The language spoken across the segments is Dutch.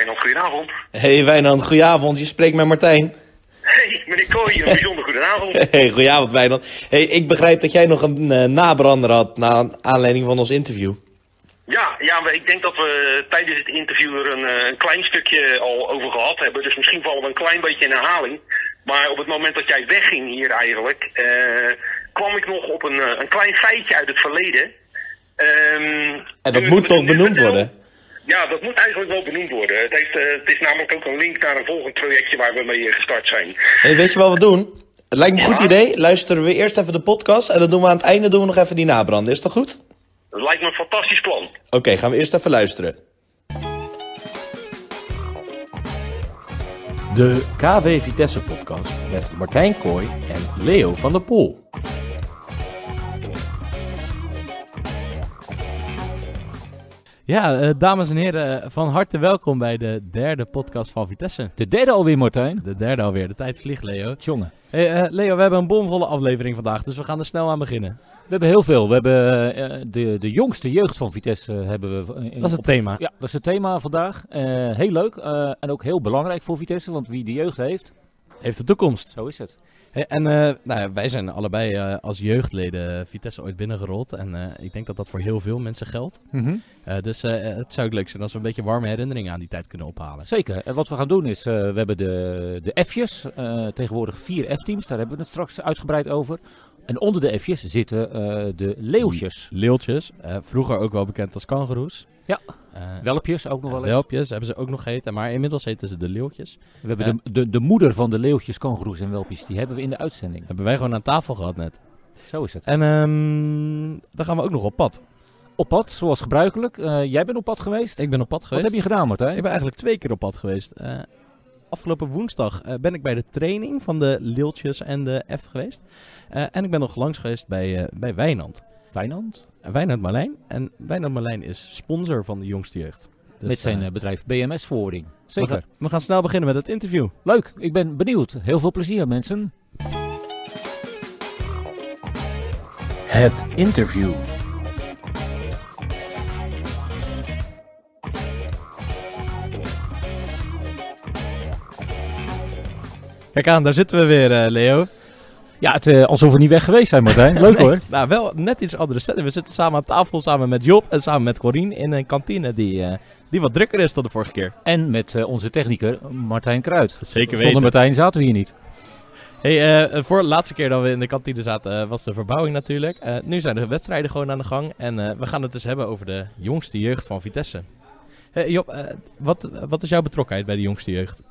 Wijnand, goedenavond. Hey Wijnand, goedenavond. Je spreekt met Martijn. Hey, meneer Kooi, een bijzonder goedenavond. Hey, goedenavond Wijnand. Hey, ik begrijp dat jij nog een eh, nabrander had na aanleiding van ons interview. Ja, ja, maar ik denk dat we tijdens het interview er een, eh, een klein stukje al over gehad hebben. Dus misschien vallen we een klein beetje in herhaling. Maar op het moment dat jij wegging hier eigenlijk, eh, kwam ik nog op een, een klein feitje uit het verleden. Ehm, En dat moet toch benoemd vertel- worden? Ja, dat moet eigenlijk wel benoemd worden. Het, heeft, eh, het is namelijk ook een link naar een volgend projectje waar we mee eh, gestart zijn. Hey, weet je wat we doen? Het lijkt me een goed idee. Luisteren we eerst even de podcast en dan doen we aan het einde doen we nog even die nabranden. Is dat goed? Dat lijkt me een fantastisch plan. Oké, gaan we eerst even luisteren. De KW Vitesse podcast met Martijn Kooi en Leo van der Poel. Ja, eh, dames en heren, van harte welkom bij de derde podcast van Vitesse. De derde alweer, Martijn. De derde alweer, de tijd vliegt, Leo. Jongen. Hey, eh, Leo, we hebben een bomvolle aflevering vandaag, dus we gaan er snel aan beginnen. We hebben heel veel. We hebben eh, de, de jongste jeugd van Vitesse eh, hebben we. in- Dat is het op- thema. Ja, dat is het thema vandaag. Eh, heel leuk eh, en ook heel belangrijk voor Vitesse, want wie de jeugd heeft, Heeft de toekomst. zo is het. Hey, en eh, nou ja, wij zijn allebei eh, als jeugdleden Vitesse ooit binnengerold. En eh, ik denk dat dat voor heel veel mensen geldt. Eh, dus eh, het zou ook leuk zijn als we een beetje warme herinneringen aan die tijd kunnen ophalen. Zeker. En wat we gaan doen is, eh, we hebben de, de F'jes, eh, tegenwoordig vier F-teams, daar hebben we het straks uitgebreid over. En onder de F'jes zitten eh, de leeuwtjes. Leeltjes, eh, vroeger ook wel bekend als kangoeroes. Ja. Eh, Welpjes ook nog wel eens. Welpjes hebben ze ook nog geheten, maar inmiddels heten ze de leeltjes. We hebben de, de, de moeder van de leeuwtjes, kangoeroes en welpjes, die hebben we in de uitzending. Hebben wij gewoon aan tafel gehad net. Zo is het. En ehm, dan gaan we ook nog op pad. Op pad, zoals gebruikelijk. Jij bent op pad geweest. Ik ben op pad Wat geweest. heb je gedaan, Martijn? Ik ben eigenlijk twee keer op pad geweest. Afgelopen woensdag eh, ben ik bij de training van de Leeltjes en de F geweest. Eh, en ik ben nog langs geweest bij, eh, bij Wijnand. Wijnand. Wijnand Marlijn. En Wijnand Marlijn is sponsor van de jongste jeugd. Dus, met zijn bedrijf BMS Forwarding. we, Zeker. gaan, we gaan snel beginnen met het interview. Leuk, ik ben benieuwd. Heel veel plezier, mensen. Het interview. Kijk aan, daar zitten we weer, eh, Leo. Ja, het, eh, alsof we niet weg geweest zijn, Martijn. Leuk Nee, hoor. Nou, wel net iets andere setting. We zitten samen aan tafel, samen met Job en samen met Corine in een kantine die, eh, die wat drukker is dan de vorige keer. En met eh, onze technieker Martijn Kruid. Zeker Zonder Martijn zaten we hier niet. Hey, eh, voor de laatste keer dat we in de kantine zaten was de verbouwing natuurlijk. Eh, nu zijn de wedstrijden gewoon aan de gang. En eh, we gaan het dus hebben over de jongste jeugd van Vitesse. Hey, Job, wat, wat is jouw betrokkenheid bij de jongste jeugd?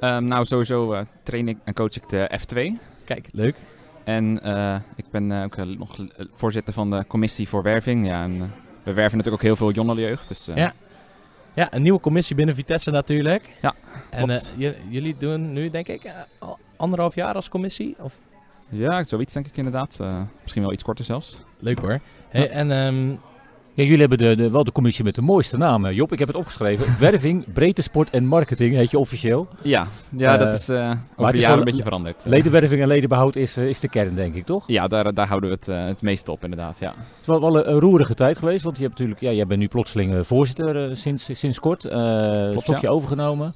Ehm, nou, sowieso eh, train ik en coach ik de F2. Kijk, leuk. En eh, ik ben eh, ook nog voorzitter van de commissie voor werving. Ja, en, we werven natuurlijk ook heel veel jongerenjeugd. Dus, Ja. Ja, een nieuwe commissie binnen Vitesse natuurlijk. Ja, En jullie doen nu denk ik al anderhalf jaar als commissie? Of... ja, zoiets denk ik inderdaad. Misschien wel iets korter zelfs. Leuk hoor. Hey, Ja. En ehm, Ja, jullie hebben de, de, wel de commissie met de mooiste naam. Job, ik heb het opgeschreven. Werving, breedte sport en marketing heet je officieel. Ja, ja Eh, dat is eh, over de is jaren een beetje veranderd. Ledenwerving en ledenbehoud is, eh, is de kern, denk ik, toch? ja, daar, daar houden we het, het meest op inderdaad. Ja. Het is wel, wel een, een roerige tijd geweest, want je hebt natuurlijk, ja, jij bent nu plotseling voorzitter sinds, sinds kort. Klopt, stokje ja. overgenomen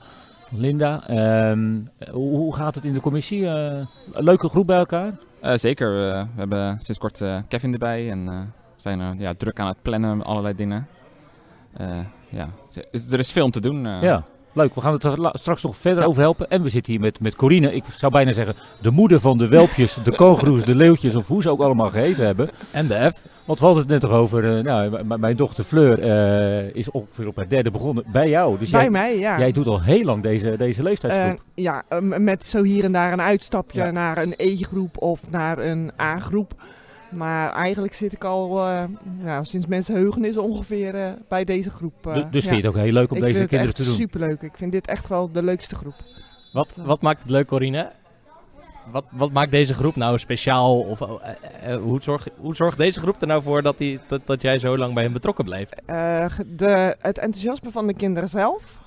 Linda. Ehm, hoe, hoe gaat het in de commissie? Een leuke groep bij elkaar? Zeker, we hebben sinds kort Kevin erbij en zijn er ja, druk aan het plannen, allerlei dingen. Eh, ja, er- er is veel om te doen. eh. Ja, leuk. We gaan het er straks nog verder over helpen. En we zitten hier met, met Corine. Ik zou bijna zeggen, de moeder van de welpjes, de kogelroes, de leeuwtjes of hoe ze ook allemaal geheten hebben. en de F. Want we hadden het net nog over, eh, nou, mijn dochter Fleur eh, is ongeveer op haar derde begonnen bij jou. Dus Bij jij, mij, ja. jij doet al heel lang deze, deze leeftijdsgroep. Eh, ja, met zo hier en daar een uitstapje Ja. naar een E-groep of naar een A-groep. Maar eigenlijk zit ik al eh, nou, sinds mensenheugenis ongeveer eh, bij deze groep. eh, Du- dus ja. vind je het ook heel leuk om ik deze vind het kinderen echt te doen? superleuk. Ik vind dit echt wel de leukste groep. Wat, wat maakt het leuk, Corine? Wat, wat maakt deze groep nou speciaal? Of, hoe, zorgt, hoe zorgt deze groep er nou voor dat, die, dat, dat jij zo lang bij hen betrokken blijft? Eh, de, het enthousiasme van de kinderen zelf.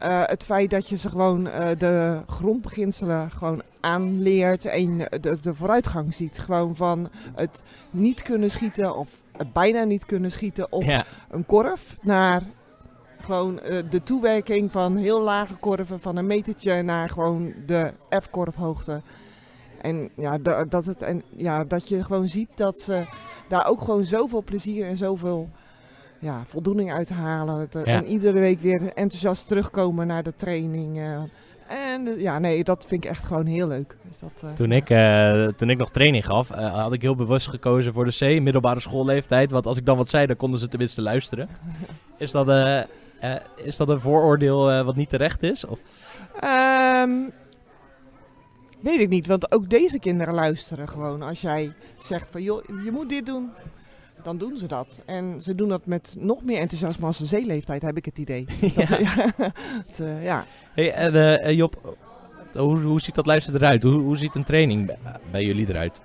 Eh, het feit dat je ze gewoon eh, de grondbeginselen gewoon aanleert en de, de vooruitgang ziet. Gewoon van het niet kunnen schieten of het bijna niet kunnen schieten op Ja, een korf naar gewoon eh, de toewerking van heel lage korven, van een metertje naar gewoon de F-korfhoogte. En ja, da- dat, het, en ja, dat je gewoon ziet dat ze daar ook gewoon zoveel plezier en zoveel ja, voldoening uit halen. Dat- Ja. En iedere week weer enthousiast terugkomen naar de training. eh. en eh, ja, nee, dat vind ik echt gewoon heel leuk. Dus dat, eh, Toen ik, toen ik nog training gaf, had ik heel bewust gekozen voor de C, middelbare schoolleeftijd. Want als ik dan wat zei, dan konden ze tenminste luisteren. Is dat, is dat een vooroordeel wat niet terecht is? Of? Ehm, weet ik niet, want ook deze kinderen luisteren gewoon. Als jij zegt van joh, je moet dit doen, dan doen ze dat. En ze doen dat met nog meer enthousiasme als een zeeleeftijd, heb ik het idee. ja. Het, eh, ja. Hey, en, eh, eh, Job, hoe, hoe ziet dat luisteren eruit? Hoe, hoe ziet een training bij, bij jullie eruit?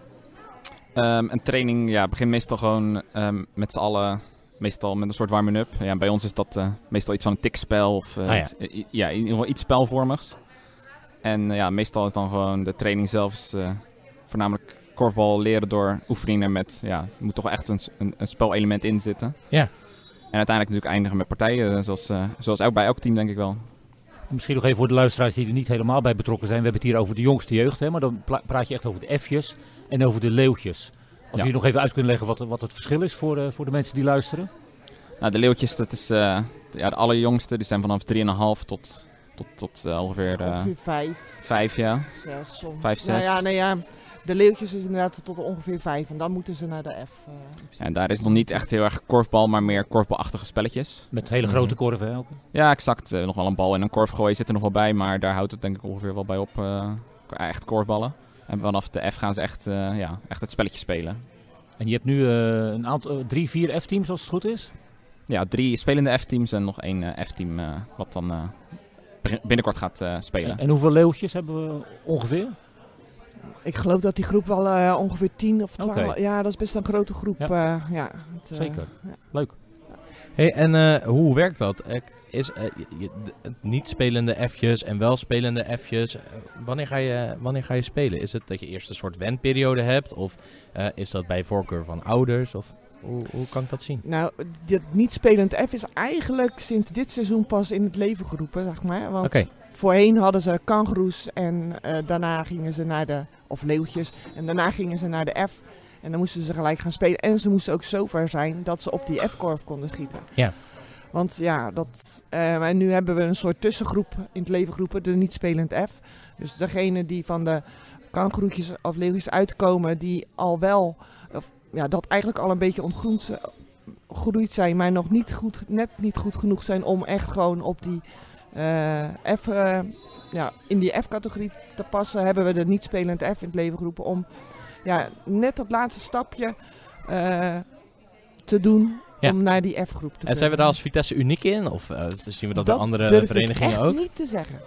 Ehm, een training ja, begint meestal gewoon ehm, met z'n allen, meestal met een soort warming-up. Ja, bij ons is dat eh, meestal iets van een tikspel of eh, Ah, ja. eh, ja, in ieder geval iets spelvormigs. En eh, ja, meestal is dan gewoon de training zelf is, eh, voornamelijk korfbal leren door oefeningen met, ja, er moet toch echt een, een, een spelelement in zitten. Ja. En uiteindelijk natuurlijk eindigen met partijen, eh, zoals, eh, zoals ook bij elk team denk ik wel. Misschien nog even voor de luisteraars die er niet helemaal bij betrokken zijn. We hebben het hier over de jongste jeugd, hè, maar dan praat je echt over de F'jes en over de leeuwtjes. Als Ja. jullie nog even uit kunnen leggen wat, wat het verschil is voor, eh, voor de mensen die luisteren. Nou, de leeuwtjes, dat is eh, ja, de allerjongste, die zijn vanaf 3,5 tot, tot, tot ongeveer eh, Ongeveer vijf, 5 jaar. zes soms. Vijf, Nou zes. ja, nee, ja, de leeuwtjes is inderdaad tot ongeveer vijf en dan moeten ze naar de F. eh, in. En daar is nog niet echt heel erg korfbal, maar meer korfbalachtige spelletjes. Met hele Mhm. grote korven hè, ook. Ja, exact. Eh, nog wel een bal en een korf gooien zit er nog wel bij, maar daar houdt het denk ik ongeveer wel bij op. eh, echt korfballen. En vanaf de F gaan ze echt, eh, ja, echt het spelletje spelen. En je hebt nu eh, een aantal, eh, drie, vier F-teams als het goed is. Ja, drie spelende F-teams en nog één eh, F-team eh, wat dan eh, binnenkort gaat eh, spelen. En, en hoeveel leeuwtjes hebben we ongeveer? Ik geloof dat die groep wel eh, ongeveer tien of twaalf... Oké. Ja, dat is best een grote groep. Ja. Ja, ja het, eh, Zeker. ja. Leuk. Hey, en eh, hoe werkt dat? Eh, Is eh, je- niet spelende F'jes en wel spelende F'jes, eh, wanneer, ga je, wanneer ga je spelen? Is het dat je eerst een soort wenperiode hebt? Of eh, is dat bij voorkeur van ouders? Of hoe, hoe kan ik dat zien? Nou, dit niet spelend F is eigenlijk sinds dit seizoen pas in het leven geroepen, zeg maar. Want voorheen hadden ze kangoeroes en eh, daarna gingen ze naar de, of leeuwtjes, en daarna gingen ze naar de F. En dan moesten ze gelijk gaan spelen. En ze moesten ook zo ver zijn dat ze op die F-korf konden schieten. Ja. Want ja, dat, eh, en nu hebben we een soort tussengroep in het leven geroepen, de niet spelend F. Dus degene die van de kangoeroetjes of leeuwtjes uitkomen, die al wel, of, ja, dat eigenlijk al een beetje ontgroend eh, zijn, maar nog niet goed, net niet goed genoeg zijn om echt gewoon op die eh, F, ja, in die F-categorie te passen, hebben we de niet spelend F in het leven geroepen om ja, net dat laatste stapje eh, te doen Ja. om naar die F-groep te en zijn we daar als Vitesse uniek in? Of eh, zien we dat, Dat bij andere durf ik verenigingen echt ook? niet te zeggen.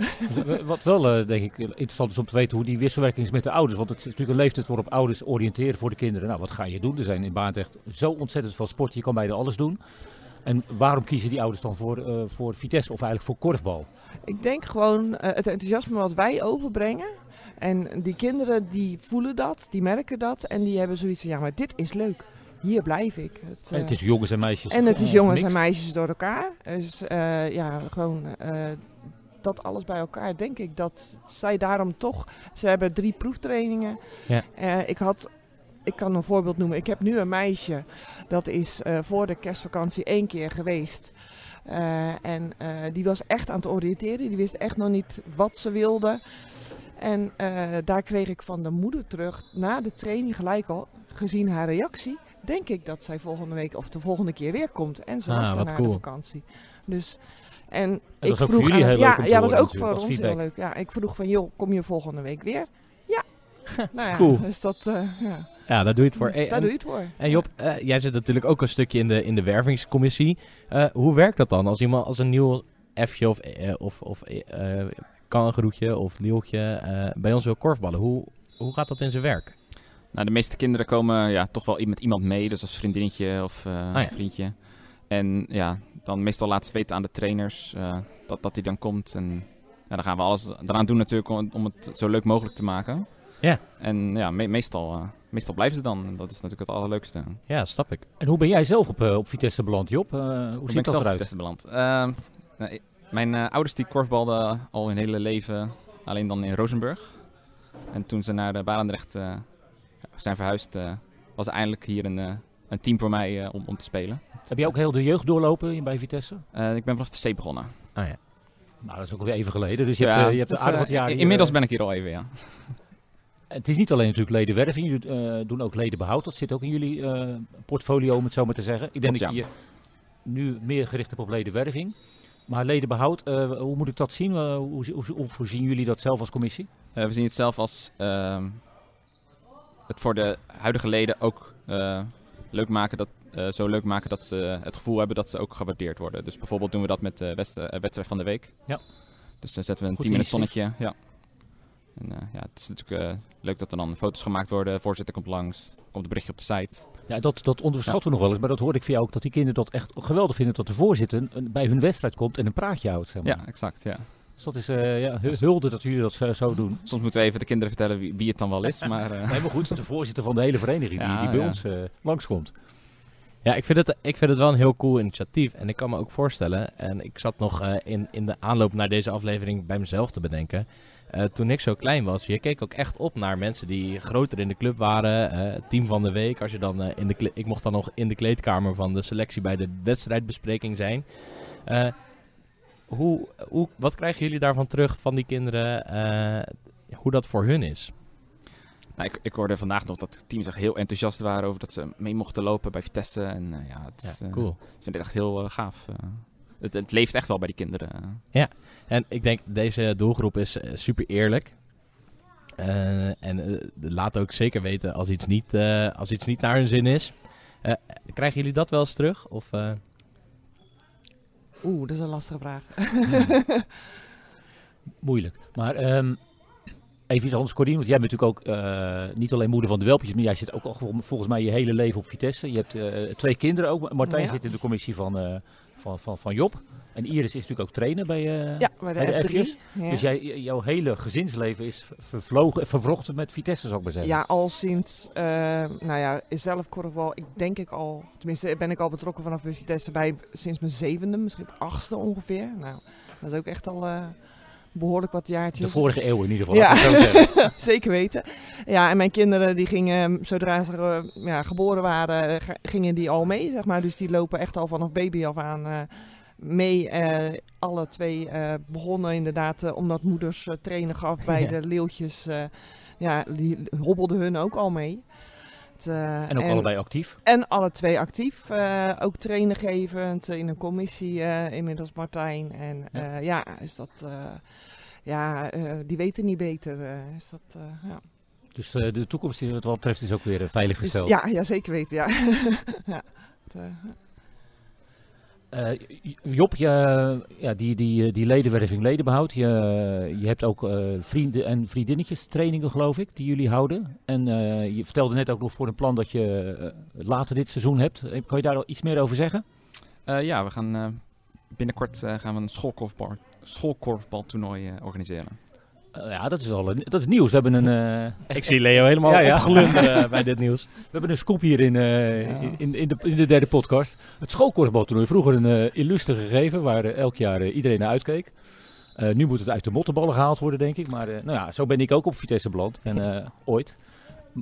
Wat wel, eh, denk ik, interessant is om te weten hoe die wisselwerking is met de ouders. Want het is natuurlijk een leeftijd waarop ouders oriënteren voor de kinderen. Nou, wat ga je doen? Er zijn in Baardrecht zo ontzettend veel sport. Je kan bijna alles doen. En waarom kiezen die ouders dan voor, eh, voor Vitesse of eigenlijk voor korfbal? Ik denk gewoon eh, het enthousiasme wat wij overbrengen. En die kinderen die voelen dat, die merken dat. En die hebben zoiets van, ja, maar dit is leuk. Hier blijf ik. Het, En eh, het is jongens en meisjes. en het is eh, jongens en meisjes door elkaar. Dus eh, ja, gewoon eh, dat alles bij elkaar. Denk ik dat zij daarom toch... Ze hebben drie proeftrainingen. Ja. Eh, ik had... Ik kan een voorbeeld noemen. Ik heb nu een meisje. Dat is eh, voor de kerstvakantie één keer geweest. Eh, en eh, die was echt aan het oriënteren. Die wist echt nog niet wat ze wilde. En daar kreeg ik van de moeder terug na de training gelijk al, gezien haar reactie, denk ik dat zij volgende week of de volgende keer weer komt. En ze Ah, was dan wat na cool. de vakantie. Dus, en ik voor vroeg jullie aan- heel ja, leuk ja, dat is ook voor ons heel leuk. Ja, ik vroeg van, joh, kom je volgende week weer? Ja. nou ja, Cool. dus dat, ja. Ja, daar doe je het voor. Daar en- doe je het voor. En Job, eh, jij zit natuurlijk ook een stukje in de, in de wervingscommissie. Eh, hoe werkt dat dan als iemand als een nieuw F'je of, eh, of, of eh kangeroetje of leeuwtje eh, bij ons wil korfballen? Hoe, hoe gaat dat in zijn werk? Nou, de meeste kinderen komen ja, toch wel met iemand mee, dus als vriendinnetje of eh, Ah, ja. vriendje. En ja, dan meestal laten ze weten aan de trainers eh, dat, dat die dan komt. En ja, dan gaan we alles eraan doen natuurlijk om, om het zo leuk mogelijk te maken. Ja. En ja, me- meestal, eh, meestal blijven ze dan. En dat is natuurlijk het allerleukste. Hoe Ja, snap ik. En hoe ben jij zelf op, eh, op Vitesse beland, Job? Eh, hoe ben ziet dat zelf op eruit? Vitesse beland? Ehm, nou, ik- mijn ouders die korfbalden al hun hele leven, alleen dan in Rozenburg. En toen ze naar de Barendrecht zijn verhuisd, was er eindelijk hier een, een team voor mij om, om te spelen. Heb je ook heel de jeugd doorlopen bij Vitesse? Ik ben vanaf de C begonnen. Ah ja. Nou, dat is ook alweer even geleden. Dus je Ja, hebt, eh, je hebt aardig wat jaren. in- Inmiddels ben ik hier al even, ja. Het is niet alleen natuurlijk ledenwerving, jullie eh, doen ook ledenbehoud. Dat zit ook in jullie eh, portfolio, om het zo maar te zeggen. Ik denk dat je je nu meer gericht hebt op ledenwerving. Maar ledenbehoud, eh, hoe moet ik dat zien? Hoe, hoe, hoe, hoe zien jullie dat zelf als commissie? We zien het zelf als ehm, het voor de huidige leden ook leuk maken dat, zo leuk maken dat ze het gevoel hebben dat ze ook gewaardeerd worden. Dus bijvoorbeeld doen we dat met de wedstrijd van de week. Ja. Dus dan zetten we een Goed 10 minuten zonnetje. Ja. En, eh, ja, het is natuurlijk eh, leuk dat er dan foto's gemaakt worden. De voorzitter komt langs, komt een berichtje op de site. Ja, dat, dat onderschatten we nog wel eens, maar dat hoorde ik van jou ook. Dat die kinderen dat echt geweldig vinden dat de voorzitter bij hun wedstrijd komt en een praatje houdt. Zeg maar. Ja, exact. Ja. Dus dat is eh, ja, hu- hulde dat jullie dat zo, zo doen. Soms moeten we even de kinderen vertellen wie, wie het dan wel is. Maar eh, Nee, maar goed, de voorzitter van de hele vereniging die, Ja, die bij ja. ons eh, langskomt. Ja, ik vind, het, ik vind het wel een heel cool initiatief. En ik kan me ook voorstellen, en ik zat nog eh, in, in de aanloop naar deze aflevering bij mezelf te bedenken. Eh, toen ik zo klein was, je keek ook echt op naar mensen die groter in de club waren. eh, team van de week. Als je dan, eh, in de ik mocht dan nog in de kleedkamer van de selectie bij de wedstrijdbespreking zijn. Hoe, hoe, wat krijgen jullie daarvan terug van die kinderen? hoe dat voor hun is? nou, ik, ik hoorde vandaag nog dat teams echt heel enthousiast waren over dat ze mee mochten lopen bij Vitesse. En ja, het is, Ja, cool. Ik vind dit echt heel gaaf. Het, het leeft echt wel bij die kinderen. En ik denk, deze doelgroep is eh, super eerlijk. Eh, en eh, laat ook zeker weten als iets niet, eh, als iets niet naar hun zin is. Eh, krijgen jullie dat wel eens terug? Of, eh, Oeh, dat is een lastige vraag. Moeilijk. Maar ehm, even iets anders, Corine. Want jij bent natuurlijk ook eh, niet alleen moeder van de welpjes, maar jij zit ook al vol- volgens mij je hele leven op Vitesse. Je hebt eh, twee kinderen ook. Martijn Ja. zit in de commissie van, eh, van, van, van Job. En Iris is natuurlijk ook trainer bij, eh, Ja, bij de, bij de F3. F'jes. Ja. Dus jij, jouw hele gezinsleven is vervlogen, vervrochten met Vitesse, zou ik maar zeggen. Ja, al sinds, eh, nou ja, zelf korfbal, ik denk ik al, tenminste ben ik al betrokken vanaf bij Vitesse bij sinds mijn zevende, misschien het achtste ongeveer. Nou, dat is ook echt al eh, behoorlijk wat De jaartjes. vorige eeuw in ieder geval. Ja. ik. Zeker weten. Ja, en mijn kinderen die gingen, zodra ze eh, ja, geboren waren, eh, gingen die al mee, zeg maar. Dus die lopen echt al vanaf baby af aan eh, mee. Alle twee begonnen inderdaad, omdat moeders trainen gaf bij Ja. de leeuwtjes. ja, die hobbelden hun ook al mee. Het, eh, En ook allebei actief. En alle twee actief. eh, ook trainen gevend eh, in een commissie, eh, inmiddels Martijn. En Ja. ja, is dat... ja, die weten niet beter. is dat, ja. Dus de toekomst is wat dat betreft is ook weer veilig Dus, gesteld. ja, ja, zeker weten, ja. ja. Het, J- Job, je, ja, die, die, die ledenwerving, ledenbehoud. Je, je hebt ook eh, vrienden en vriendinnetjes trainingen, geloof ik, die jullie houden. En eh, je vertelde net ook nog voor een plan dat je later dit seizoen hebt. Kan je daar al iets meer over zeggen? Ja, we gaan binnenkort gaan we een schoolkorfbal, schoolkorfbaltoernooi organiseren. Eh, ja, dat is al een- dat is nieuws. We hebben een, eh, ik zie Leo helemaal Ja, ja. opglunderen bij dit nieuws. we hebben een scoop hier in, eh, Ja. in, in, de, in de derde podcast. Het schoolkorfbaltoernooi. Vroeger een eh, illustre gegeven waar eh, elk jaar eh, iedereen naar uitkeek. Eh, nu moet het uit de mottenballen gehaald worden, denk ik. Maar eh, nou ja, zo ben ik ook op Vitesse beland. En eh, ooit.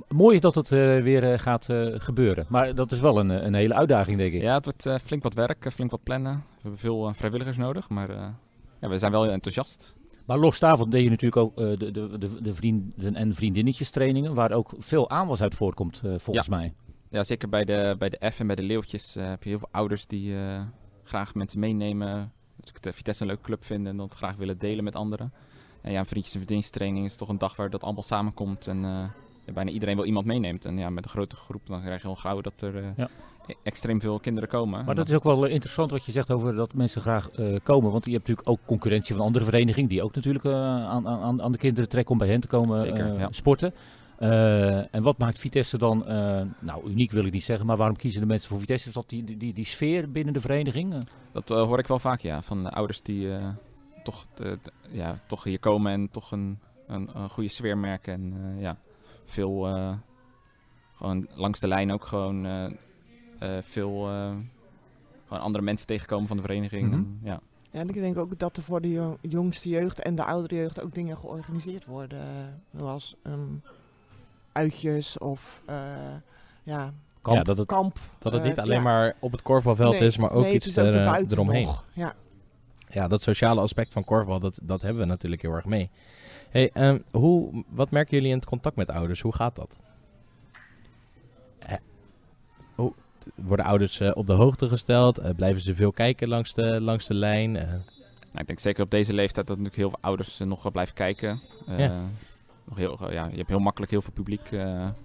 Mooi dat het eh, weer eh, gaat eh, gebeuren. Maar dat is wel een, eh, een hele uitdaging, denk ik. Ja, het wordt eh, flink wat werk, eh, flink wat plannen. We hebben veel eh, vrijwilligers nodig, maar eh, ja, we zijn wel heel enthousiast. Maar los daarvan deed je natuurlijk ook eh, de, de, de, de vrienden en vriendinnetjes trainingen. Waar ook veel aanwas uit voortkomt, eh, volgens mij. Ja, zeker bij de, bij de F en bij de Leeuwtjes eh, heb je heel veel ouders die graag mensen meenemen. Dat ik de Vitesse een leuke club vinden en dat graag willen delen met anderen. En ja, een vriendjes- en vriendinnenstraining is toch een dag waar dat allemaal samenkomt en bijna iedereen wel iemand meeneemt. En ja, met een grote groep dan krijg je al gauw dat er Ja. Extreem veel kinderen komen. Maar dat is ook wel interessant wat je zegt over dat mensen graag eh, komen. Want je hebt natuurlijk ook concurrentie van andere verenigingen. Die ook natuurlijk eh, aan, aan, aan de kinderen trekken om bij hen te komen Zeker, eh, ja. sporten. En wat maakt Vitesse dan, eh, nou uniek wil ik niet zeggen, maar waarom kiezen de mensen voor Vitesse? Is dat die, die, die, sfeer binnen de vereniging? Dat hoor ik wel vaak, ja. Van de ouders die toch, de- de- ja, toch hier komen en toch een, een, een goede sfeer merken. En ja, veel, gewoon langs de lijn ook gewoon veel eh, gewoon andere mensen tegenkomen van de vereniging. Mhm. En, ja. Ja, en ik denk ook dat er voor de jong- jongste jeugd en de oudere jeugd ook dingen georganiseerd worden. eh, Zoals ehm, uitjes of eh, ja, Kamp. Ja, dat het, kamp. dat het eh, niet alleen ja. maar op het korfbalveld Nee, is, maar ook nee, iets ook er, eh, erbuiten eromheen. nog. Ja. Ja, dat sociale aspect van korfbal, dat, dat hebben we natuurlijk heel erg mee. Hey, ehm, hoe, wat merken jullie in het contact met ouders? Hoe gaat dat? Worden ouders eh, op de hoogte gesteld? Eh, blijven ze veel kijken langs de, langs de lijn? Eh, Nou, ik denk zeker op deze leeftijd dat natuurlijk heel veel ouders nog blijven kijken. Ja. nog heel, ja, je hebt heel makkelijk heel veel publiek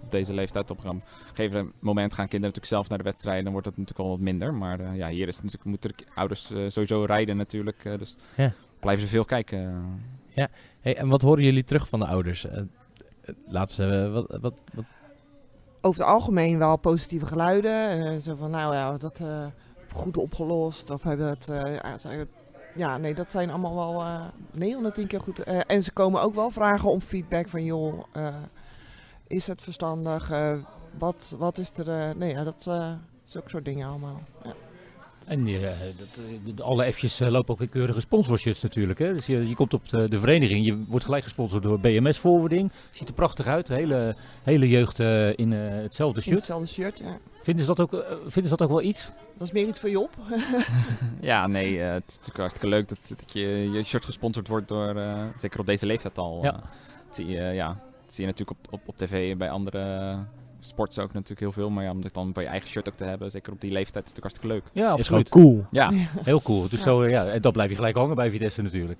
op deze leeftijd. Op een gegeven moment gaan kinderen natuurlijk zelf naar de wedstrijden. Dan wordt dat natuurlijk al wat minder. Maar ja, hier is natuurlijk, moeten ouders sowieso rijden natuurlijk. dus Ja. blijven ze veel kijken. hey, en wat horen jullie terug van de ouders? Laten ze, wat, wat, wat, Over het algemeen wel positieve geluiden. eh, zo van, nou ja, dat eh, goed opgelost. Of hebben het, eh, ja, nee, dat zijn allemaal wel eh 9 van de 10 keer goed. En ze komen ook wel vragen om feedback van, joh, is het verstandig? Wat, wat is er? nee, ja, dat zulke soort dingen allemaal. Ja. En eh, dat, eh, alle F'jes eh, lopen ook in keurige sponsorshirts natuurlijk. Hè? Dus je, je komt op de, de vereniging, je wordt gelijk gesponsord door BMS Forwarding. Ziet er prachtig uit, hele, hele jeugd eh, in hetzelfde In shirt. hetzelfde shirt, ja. Vinden ze, dat ook, vinden ze dat ook wel iets? Dat is meer iets voor Job. Ja, nee, eh, het is natuurlijk hartstikke leuk dat, dat je je shirt gesponsord wordt door, eh, zeker op deze leeftijd al. Ja. eh, dat zie je, ja, dat zie je natuurlijk op, op, op tv en bij andere sports ook natuurlijk heel veel. Maar ja, om dit dan bij je eigen shirt ook te hebben, zeker op die leeftijd, is het natuurlijk hartstikke leuk. Ja, is gewoon cool. Ja, Heel cool. Dus Ja. zo, ja, en dat blijf je gelijk hangen bij Vitesse natuurlijk.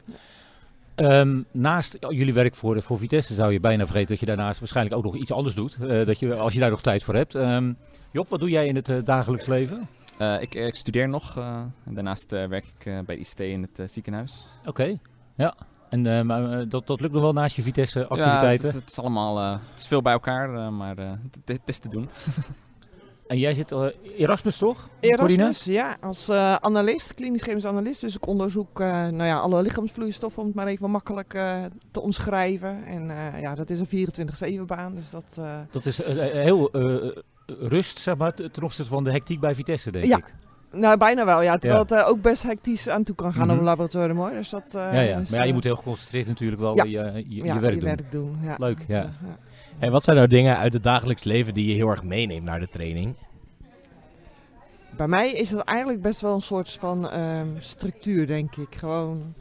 Ehm, naast jullie werk voor, voor Vitesse zou je bijna vergeten dat je daarnaast waarschijnlijk ook nog iets anders doet. eh, dat je, als je daar nog tijd voor hebt. Ehm, Job, wat doe jij in het eh, dagelijks leven? Eh, ik, ik studeer nog eh, en daarnaast eh, werk ik eh, bij ICT in het ziekenhuis. Oké, ja. En eh, maar, eh, dat, dat lukt nog wel naast je Ja, Vitesse-activiteiten. het, het is allemaal eh, het is veel bij elkaar, maar eh, het, het is te doen. En jij zit eh, Erasmus toch? Erasmus, ja, als eh, analist, klinisch chemisch analist. Dus ik onderzoek eh, nou ja, alle lichaamsvloeistoffen, om het maar even makkelijk eh, te omschrijven. En eh, ja, dat is een 24-7 baan, dus dat... eh, Dat is heel eh, rust, zeg maar, ten opzichte van de hectiek bij Vitesse, denk Ja. ik. Nou, bijna wel, ja. Terwijl Ja. het eh, ook best hectisch aan toe kan gaan Mhm. op een laboratorium, hoor. Dus dat... eh, ja, ja. is, maar ja, je eh, moet heel geconcentreerd natuurlijk wel ja. je, je, ja, je werk doen. werk doen. Ja. Leuk, Dat, ja. ja. Hey, wat zijn nou dingen uit het dagelijks leven die je heel erg meeneemt naar de training? Bij mij is het eigenlijk best wel een soort van ehm, structuur, denk ik. Gewoon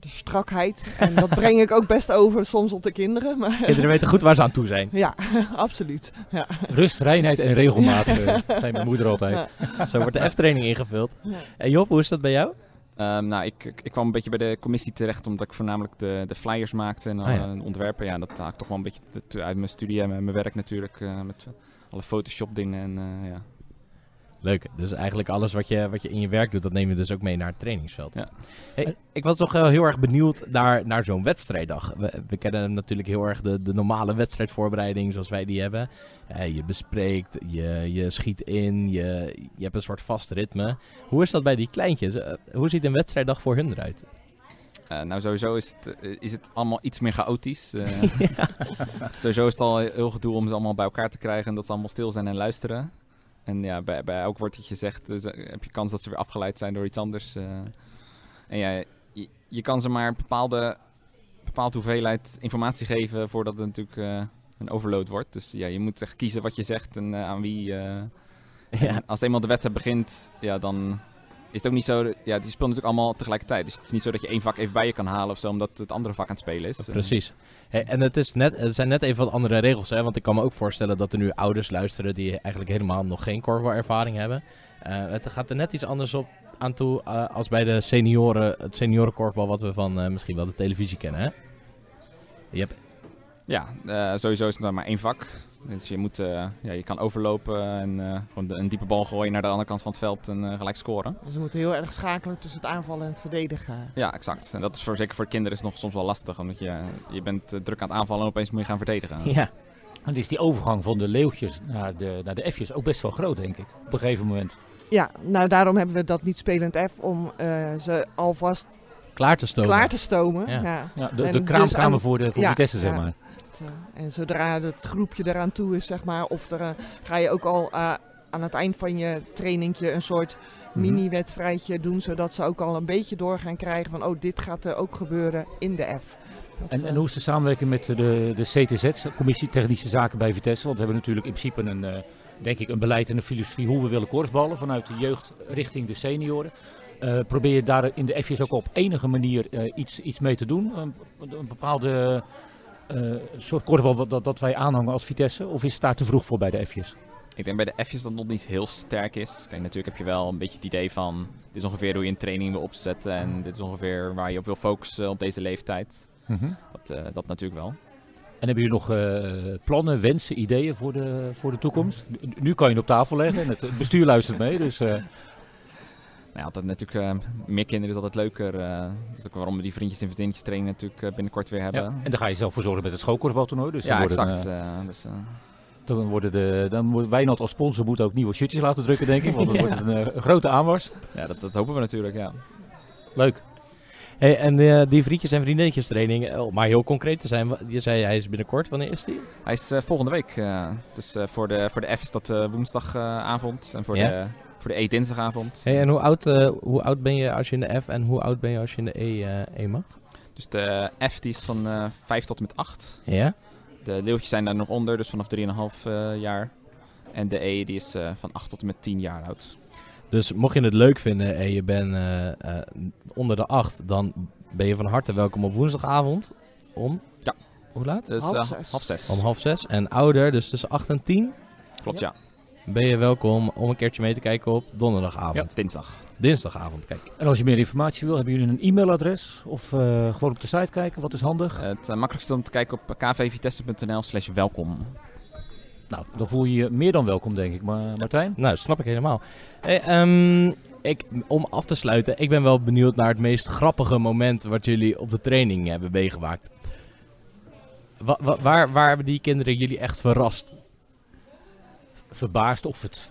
de strakheid. En dat breng ik ook best over soms op de kinderen. Maar Kinderen weten goed waar ze aan toe zijn. ja, absoluut. Ja. Rust, reinheid en regelmaat eh, zei mijn moeder altijd. Ja. Zo wordt de F-training ingevuld. Ja. En Job, hoe is dat bij jou? Ehm, nou, ik, ik, ik kwam een beetje bij de commissie terecht omdat ik voornamelijk de, de flyers maakte en Ah, ja. eh, ontwerpen. Ja, dat haak ik toch wel een beetje uit mijn studie en mijn mijn werk natuurlijk. eh, met alle Photoshop dingen en eh, ja. Leuk. Dus eigenlijk alles wat je, wat je in je werk doet, dat neem je dus ook mee naar het trainingsveld. Ja. Hey, ik was toch wel heel erg benieuwd naar, naar zo'n wedstrijddag. We, we kennen natuurlijk heel erg de, de normale wedstrijdvoorbereiding zoals wij die hebben. Eh, je bespreekt, je, je schiet in, je, je hebt een soort vast ritme. Hoe is dat bij die kleintjes? Eh, hoe ziet een wedstrijddag voor hun eruit? Eh, nou, sowieso is het, eh, is het allemaal iets meer chaotisch. eh. sowieso is het al heel gedoe om ze allemaal bij elkaar te krijgen en dat ze allemaal stil zijn en luisteren. En ja, bij, bij elk woord dat je zegt, eh, heb je kans dat ze weer afgeleid zijn door iets anders. eh. en ja, je, je kan ze maar een bepaalde, bepaalde hoeveelheid informatie geven voordat het natuurlijk eh, een overload wordt. Dus ja, je moet echt kiezen wat je zegt en aan wie. Ja. Als eenmaal de wedstrijd begint, ja, dan is het ook niet zo... Ja, die spelen natuurlijk allemaal tegelijkertijd. Dus het is niet zo dat je één vak even bij je kan halen of zo, omdat het andere vak aan het spelen is. Precies. Hey, en het, is net, het zijn net even wat andere regels, hè? want ik kan me ook voorstellen dat er nu ouders luisteren die eigenlijk helemaal nog geen korfbalervaring hebben. Eh, het gaat er net iets anders op aan toe eh, als bij de senioren, het seniorenkorfbal wat we van eh, misschien wel de televisie kennen. Hè? Je hebt, Ja, sowieso is het dan maar één vak. Dus je, moet, eh, ja, je kan overlopen en eh, gewoon de- een diepe bal gooien naar de andere kant van het veld en eh, gelijk scoren. Dus ze moeten heel erg schakelen tussen het aanvallen en het verdedigen. Ja, exact. En dat is voor, zeker voor kinderen is nog soms wel lastig, omdat je, je bent druk aan het aanvallen en opeens moet je gaan verdedigen. ja. En is die overgang van de leeuwtjes naar de, naar de F'jes ook best wel groot, denk ik. Op een gegeven moment. Ja, nou daarom hebben we dat niet spelend F om eh, ze alvast klaar te stomen. klaar te stomen. Ja. Ja. Ja, de, de dus kraamkamer aan- voor, de, voor ja, Vitesse, zeg ja. maar. En zodra het groepje eraan toe is, zeg maar, of er, eh, ga je ook al eh, aan het eind van je trainingje een soort Mhm. mini-wedstrijdje doen, zodat ze ook al een beetje door gaan krijgen van, oh, dit gaat er ook gebeuren in de F. Dat, En, en eh, hoe is de samenwerking met de, de CTZ, Commissie Technische Zaken bij Vitesse? Want we hebben natuurlijk in principe een, denk ik, een beleid en een filosofie hoe we willen korfballen vanuit de jeugd richting de senioren. Eh, probeer je daar in de F's ook op enige manier iets, iets mee te doen? Een, een bepaalde eh, soort korfbal dat, dat wij aanhangen als Vitesse? Of is het daar te vroeg voor bij de F's? Ik denk bij de F's dat het nog niet heel sterk is. Kijk, natuurlijk heb je wel een beetje het idee van... Dit is ongeveer hoe je een training wil opzetten. En dit is ongeveer waar je op wil focussen op deze leeftijd. Dat, eh, dat natuurlijk wel. En hebben jullie nog eh, plannen, wensen, ideeën voor de, voor de toekomst? Nu- kan je het op tafel leggen en het, bestuur luistert mee. Dus, Nou altijd natuurlijk, eh, meer kinderen is altijd leuker. eh dat is ook waarom we die vriendjes en vriendinnetjes training natuurlijk eh, binnenkort weer hebben. ja. En daar ga je zelf voor zorgen met het schoolkorfbaltoernooi. Dus ja, exact. dus, Dan worden de, dan moet Wijnald als sponsor moet ook nieuwe shirtjes laten drukken, denk ik. Want dan wordt het een, grote aanwas. ja, dat, dat hopen we natuurlijk, ja. Leuk. Hey, en eh, die vriendjes en vriendinnetjes training, eh, om maar heel concreet te zijn, je zei hij is binnenkort, wanneer is die? Hij is eh, volgende week. eh, dus voor, de, voor de F is dat woensdagavond. en voor, Ja. de, voor de E dinsdagavond. Hey, en hoe oud, hoe oud ben je als je in de F en hoe oud ben je als je in de E, e mag? Dus de F die is van eh 5 tot en met 8. Ja? De leeuwtjes zijn daar nog onder, dus vanaf 3,5 eh jaar. En de E die is van 8 tot en met 10 jaar oud. Dus mocht je het leuk vinden en je bent eh, eh, onder de 8, dan ben je van harte welkom op woensdagavond om... Ja. Hoe laat? Dus Half eh, zes. half zes. Om half zes. En ouder, dus tussen 8 en 10, Klopt, ja. ben je welkom om een keertje mee te kijken op ja. donderdagavond. Dinsdag. Dinsdagavond, kijk. En als je meer informatie wil, hebben jullie een e-mailadres? Of eh, gewoon op de site kijken? Wat is handig? Het makkelijkste om te kijken op kvvitesse.nl slash welkom. Nou, dan voel je je meer dan welkom, denk ik. Maar Martijn? Nou, snap ik helemaal. Hey, ehm, ik, om af te sluiten, ik ben wel benieuwd naar het meest grappige moment wat jullie op de training hebben meegemaakt. Wa- wa- waar, waar hebben die kinderen jullie echt verrast? Verbaasd of het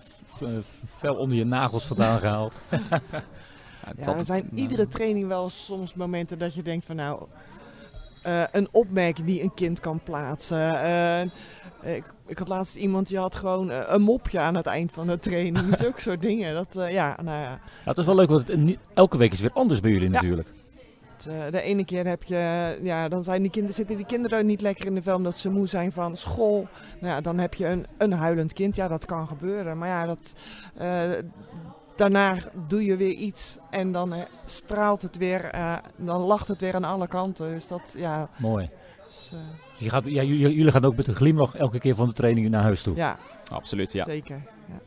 fel onder je nagels vandaan gehaald? Ja, er zijn nou, iedere training wel soms momenten dat je denkt van nou, eh, een opmerking die een kind kan plaatsen. Eh, ik, ik had laatst iemand die had gewoon eh, een mopje aan het eind van de training. Zulke soort dingen. Dat, eh, ja, nou ja. Ja, het is wel leuk, want het, elke week is weer anders bij jullie Ja. natuurlijk. eh, de ene keer heb je, ja, dan zijn die kinderen, zitten die kinderen niet lekker in de vel omdat ze moe zijn van school. Nou ja, dan heb je een, een huilend kind. Ja, dat kan gebeuren. Maar ja, dat, daarna doe je weer iets en dan straalt het weer, dan lacht het weer aan alle kanten. Dus dat, ja, Mooi. eh, Dus je gaat, ja, jullie, gaan ook met een glimlach elke keer van de training naar huis toe. ja, Absoluut, ja. zeker. Ja.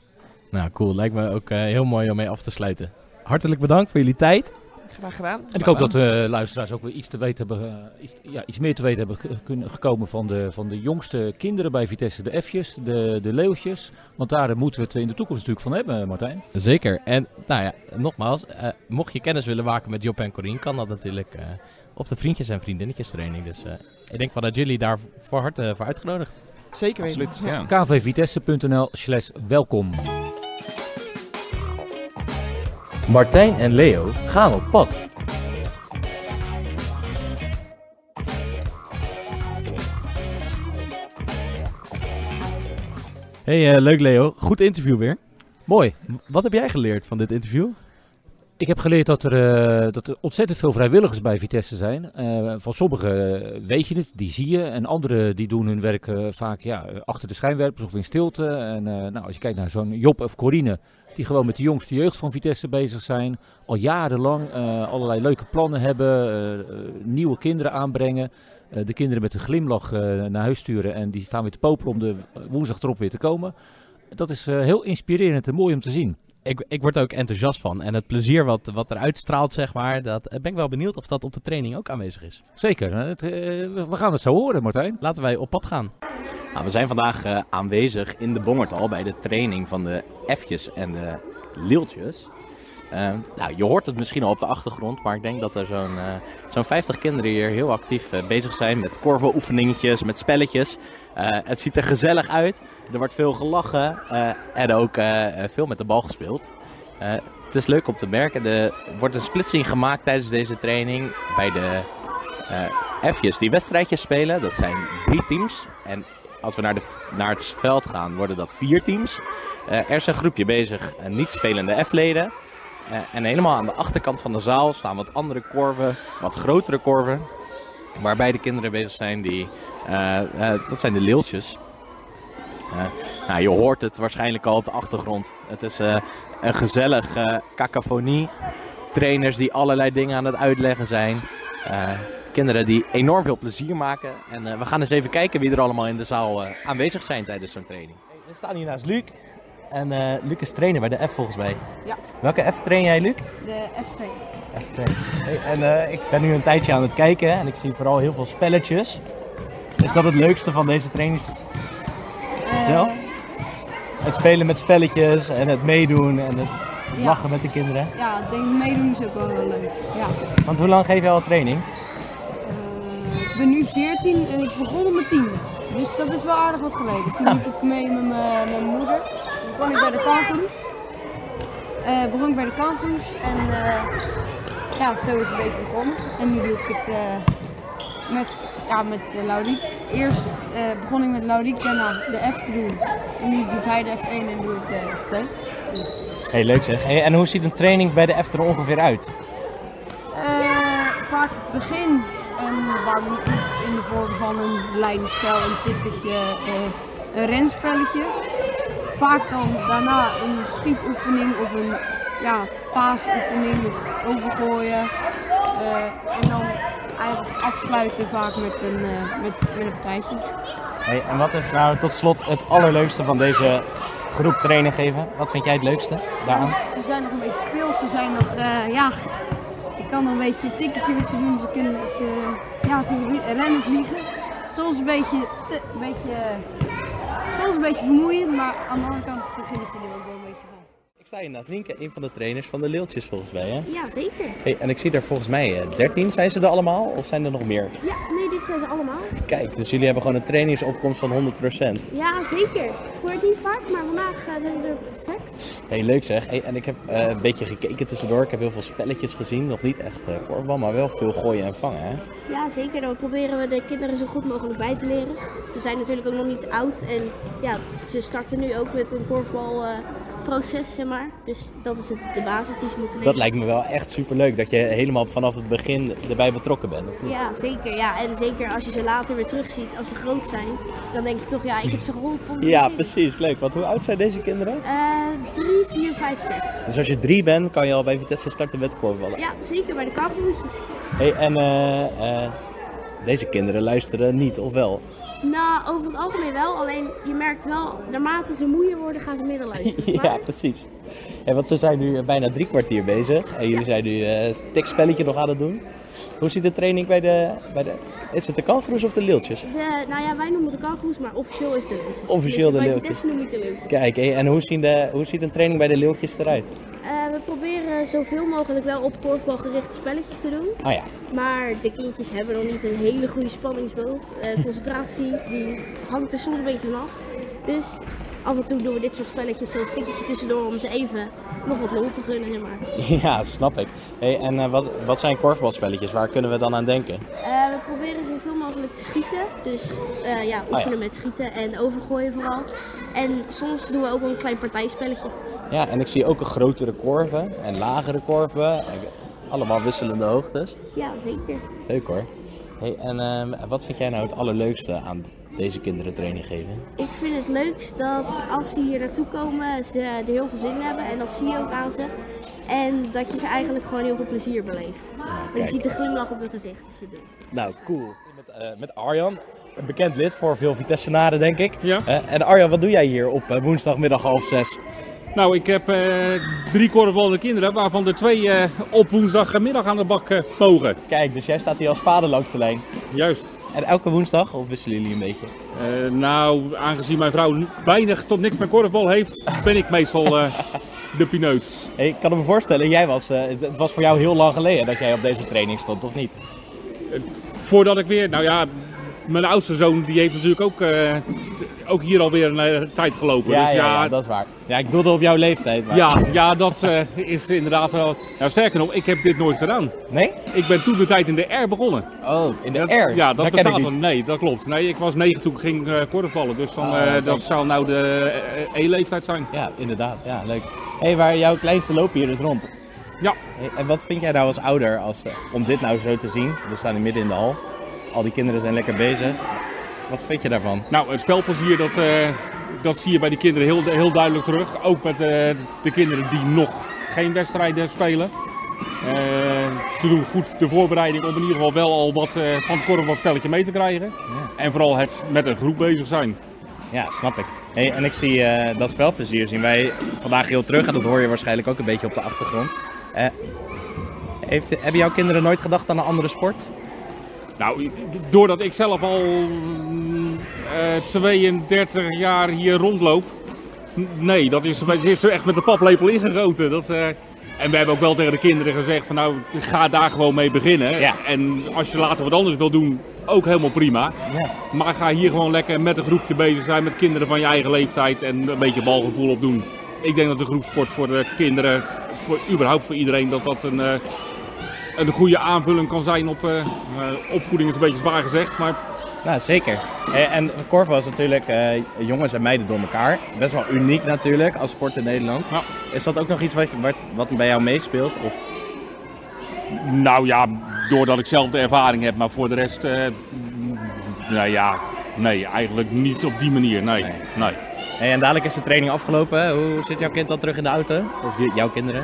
Nou, cool. Lijkt me ook eh, heel mooi om mee af te sluiten. Hartelijk bedankt voor jullie tijd. Graag gedaan. En ik hoop dat de luisteraars ook weer iets, te weten hebben, eh, iets, ja, iets meer te weten hebben kunnen gekomen van de, van de jongste kinderen bij Vitesse. De F'jes, de, de Leeuwtjes. Want daar moeten we het in de toekomst natuurlijk van hebben, Martijn. Zeker. En nou ja, nogmaals, eh, mocht je kennis willen maken met Job en Corine, kan dat natuurlijk eh, op de vriendjes en vriendinnetjes training. Dus eh, ik denk van dat jullie daar voor harte voor uitgenodigd. Zeker weten. Absoluut, Ja. ja. kvvitesse.nl slash welkom. Martijn en Leo gaan op pad. Hey, eh, leuk Leo. Goed interview weer. Mooi. Wat heb jij geleerd van dit interview? Ik heb geleerd dat er, eh, dat er ontzettend veel vrijwilligers bij Vitesse zijn. Eh, van sommigen eh, weet je het, die zie je. En anderen die doen hun werk vaak ja, achter de schijnwerpers of in stilte. En nou, als je kijkt naar zo'n Job of Corine, die gewoon met de jongste jeugd van Vitesse bezig zijn. Al jarenlang allerlei leuke plannen hebben, nieuwe kinderen aanbrengen. de kinderen met een glimlach naar huis sturen en die staan weer te popelen om de woensdag erop weer te komen. Dat is heel inspirerend en mooi om te zien. Ik, ik word er ook enthousiast van. En het plezier wat, wat eruit straalt, zeg maar, dat eh, ben ik wel benieuwd of dat op de training ook aanwezig is. Zeker, eh, het, eh, we gaan het zo horen Martijn. Laten wij op pad gaan. Nou, we zijn vandaag eh, aanwezig in de Bongertal bij de training van de F'jes en de Lieltjes. Eh, nou, je hoort het misschien al op de achtergrond, maar ik denk dat er zo'n eh, zo'n 50 kinderen hier heel actief bezig zijn met korveloefeningetjes, met spelletjes. Eh, het ziet er gezellig uit, er wordt veel gelachen eh, en ook eh, veel met de bal gespeeld. Het is leuk om te merken, er wordt een splitsing gemaakt tijdens deze training bij de F'jes die wedstrijdjes spelen. Dat zijn drie teams. En als we naar, de, naar het veld gaan, worden dat vier teams. Er is een groepje bezig, niet spelende F-leden. En helemaal aan de achterkant van de zaal staan wat andere korven, wat grotere korven. Waarbij de kinderen bezig zijn die, eh, eh, dat zijn de leeltjes. Eh, nou, je hoort het waarschijnlijk al op de achtergrond. Het is eh, een gezellig eh cacophonie. Trainers die allerlei dingen aan het uitleggen zijn. Eh, kinderen die enorm veel plezier maken. En eh, we gaan eens even kijken wie er allemaal in de zaal eh, aanwezig zijn tijdens zo'n training. We staan hier naast Luc. En eh, Luc is trainer bij de F volgens mij. Ja. Welke F train jij, Luc? De F2. F2. Hey, en eh, ik ben nu een tijdje aan het kijken en ik zie vooral heel veel spelletjes. Is dat het leukste van deze trainings zelf? Het spelen met spelletjes en het meedoen en het, Ja. lachen met de kinderen. Ja, ik denk meedoen is ook wel heel leuk. Ja. Want hoe lang geef je al training? Eh, ik ben nu 14 en ik begon mijn 10. Dus dat is wel aardig wat geleden. Toen liep ik mee met mijn, met moeder. Toen begon ik bij de kangoeroes. Eh begon ik bij de kangoeroes en eh, ja, zo is het een beetje begonnen. En nu doe ik het eh, met, ja, met uh, Lauriek. Eerst eh, begon ik met Lauriek, daarna de F te doen. En nu doet hij de F1 en doe ik de F2. Dus, Hey, leuk zeg. Hey, en hoe ziet een training bij de F er ongeveer uit? Eh, vaak begin een warm in de vorm van een lijnspel, een tippetje, eh, een renspelletje. Vaak dan daarna een schiepoefening of een ja, paasoefening, overgooien. Eh, en dan eigenlijk afsluiten vaak met een, eh, met, met een partijtje. Hey, en wat is nou tot slot het allerleukste van deze groep training geven? Wat vind jij het leukste daaraan? Ze zijn nog een beetje speels, ze zijn nog, eh, ja, ik kan nog een beetje een tikketje met ze doen. Ze kunnen, ze, ja, ze rennen, vliegen. Soms een beetje, te, een beetje, soms een beetje vermoeiend, maar aan de andere kant geniet je er ook wel naast Nienke, een van de trainers van de Leeltjes volgens mij. Hè? Ja, zeker. Hey, en ik zie er volgens mij eh, 13. Zijn ze er allemaal of zijn er nog meer? Ja, nee, dit zijn ze allemaal. Kijk, dus jullie hebben gewoon een trainingsopkomst van 100%. Ja, zeker. Het gebeurt niet vaak, maar vandaag eh, zijn ze er perfect. Hey, leuk zeg. Hey, en ik heb eh, een beetje gekeken tussendoor. Ik heb heel veel spelletjes gezien. Nog niet echt eh korfbal, maar wel veel gooien en vangen. Hè? Ja, zeker. Dan proberen we de kinderen zo goed mogelijk bij te leren. Ze zijn natuurlijk ook nog niet oud en ja, ze starten nu ook met een korfbalproces, zeg maar. Dus dat is het, de basis die ze moeten leren. Dat lijkt me wel echt super leuk dat je helemaal vanaf het begin erbij betrokken bent. of niet? Ja, zeker. Ja. En zeker als je ze later weer terugziet, als ze groot zijn, dan denk je toch, ja, ik heb ze geholpen. Ja, precies. Leuk. Want hoe oud zijn deze kinderen? Eh, drie, vier, vijf, zes. Dus als je drie bent, kan je al bij Vitesse starten met korfballen. Ja, zeker bij de kangoeroes. Hey, en eh, eh, deze kinderen luisteren niet, of wel? Nou, over het algemeen wel. Alleen je merkt wel, naarmate ze moeier worden, gaan ze minder luisteren. ja, precies. En want ze zijn nu bijna drie kwartier bezig. En jullie zijn nu eh, een tikspelletje nog aan het doen. Hoe ziet de training bij de... Bij de is het de kangoeroes of de leeltjes? de, nou ja, wij noemen het de kangoeroes, maar officieel is het de leeuwtjes. Officieel dus de bij je het de leeuwtjes. Kijk, en hoe, zien de, hoe ziet een training bij de leeltjes eruit? We proberen zoveel mogelijk wel op korfbal gerichte spelletjes te doen. Oh ja, Maar de kindjes hebben nog niet een hele goede spanningsboog. Eh, concentratie die hangt er soms een beetje vanaf. Dus af en toe doen we dit soort spelletjes zoals tikketje tussendoor om ze even nog wat lol te gunnen. Zeg maar. ja snap ik. Hey, en eh, wat, wat zijn korfbalspelletjes? Waar kunnen we dan aan denken? Eh, we proberen zoveel mogelijk te schieten. Dus ja, ja. oefenen met schieten en overgooien vooral. En soms doen we ook wel een klein partijspelletje. Ja, en ik zie ook een grotere korven en lagere korven. En Allemaal wisselende hoogtes. Ja, zeker. Leuk hoor. Hey, en ehm, wat vind jij nou het allerleukste aan deze kinderen training geven? Ik vind het leukst dat als ze hier naartoe komen, ze er heel veel zin in hebben. En dat zie je ook aan ze. En dat je ze eigenlijk gewoon heel veel plezier beleeft. Want je ziet de glimlach op hun gezicht als ze doen. Nou, cool. Met, eh, met Arjan, een bekend lid voor veel Vitessenaren denk ik. Ja. Eh, en Arjan, wat doe jij hier op eh, woensdagmiddag half zes? Nou, ik heb eh, drie korfballende kinderen, waarvan er twee op woensdagmiddag aan de bak mogen. Kijk, dus jij staat hier als vader langs de lijn. Juist. En elke woensdag, of wisselen jullie een beetje? Nou, aangezien mijn vrouw weinig tot niks met korfbal heeft, ben ik meestal de pineut. Hey, ik kan me voorstellen, jij was, het- het was voor jou heel lang geleden dat jij op deze training stond, of niet? Voordat ik weer, nou ja, mijn oudste zoon die heeft natuurlijk ook eh, ook hier alweer een eh, tijd gelopen. Ja, dus ja, ja, ja, dat is waar. Ja, ik doelde op jouw leeftijd. Maar... ja, ja, dat eh, is inderdaad wel... Nou, sterker nog, ik heb dit nooit gedaan. Nee? Ik ben toen de tijd in de R begonnen. Oh, in de Dat- R? Ja, dat ik bestaat dan. Nee, dat klopt. Nee, ik was negen toen ik ging eh korfballen. Dus dan, kijk. dat zou nou de E-leeftijd zijn. Ja, inderdaad. Ja, leuk. Hé, hey, waar jouw kleinste lopen hier dus rond. Ja. Hey, en wat vind jij nou als ouder als, om dit nou zo te zien? We staan hier midden in de hal. Al die kinderen zijn lekker bezig. Wat vind je daarvan? Nou, het spelplezier, dat, eh, dat zie je bij die kinderen heel, heel duidelijk terug. Ook met eh, de kinderen die nog geen wedstrijden spelen. Eh, ze doen goed de voorbereiding om in ieder geval wel al wat van het korfbalspelletje mee te krijgen. En vooral het met een groep bezig zijn. Ja, snap ik. Hey, en ik zie dat spelplezier zien wij vandaag heel terug. En dat hoor je waarschijnlijk ook een beetje op de achtergrond. Heeft, hebben jouw kinderen nooit gedacht aan een andere sport? Nou, doordat ik zelf al mm, eh, 32 jaar hier rondloop. Nee, dat is, het is er echt met de paplepel ingegoten. Dat, eh, en we hebben ook wel tegen de kinderen gezegd van nou, ga daar gewoon mee beginnen. Ja. En als je later wat anders wil doen, ook helemaal prima. Ja. Maar ga hier gewoon lekker met een groepje bezig zijn, met kinderen van je eigen leeftijd en een beetje balgevoel opdoen. Ik denk dat de groepsport voor de kinderen, voor, überhaupt voor iedereen, dat dat een, eh, een goede aanvulling kan zijn op eh, eh, opvoeding. is een beetje zwaar gezegd, maar Nou, zeker. Eh, en korfbal is natuurlijk jongens en meiden door elkaar. Best wel uniek natuurlijk als sport in Nederland. Ja. Is dat ook nog iets wat, wat, wat bij jou meespeelt? Of? nou ja, doordat ik zelf de ervaring heb, maar voor de rest, eh, nou ja, nee, eigenlijk niet op die manier, nee. nee. Hey, en dadelijk is de training afgelopen. Hoe zit jouw kind al terug in de auto? Of jouw kinderen?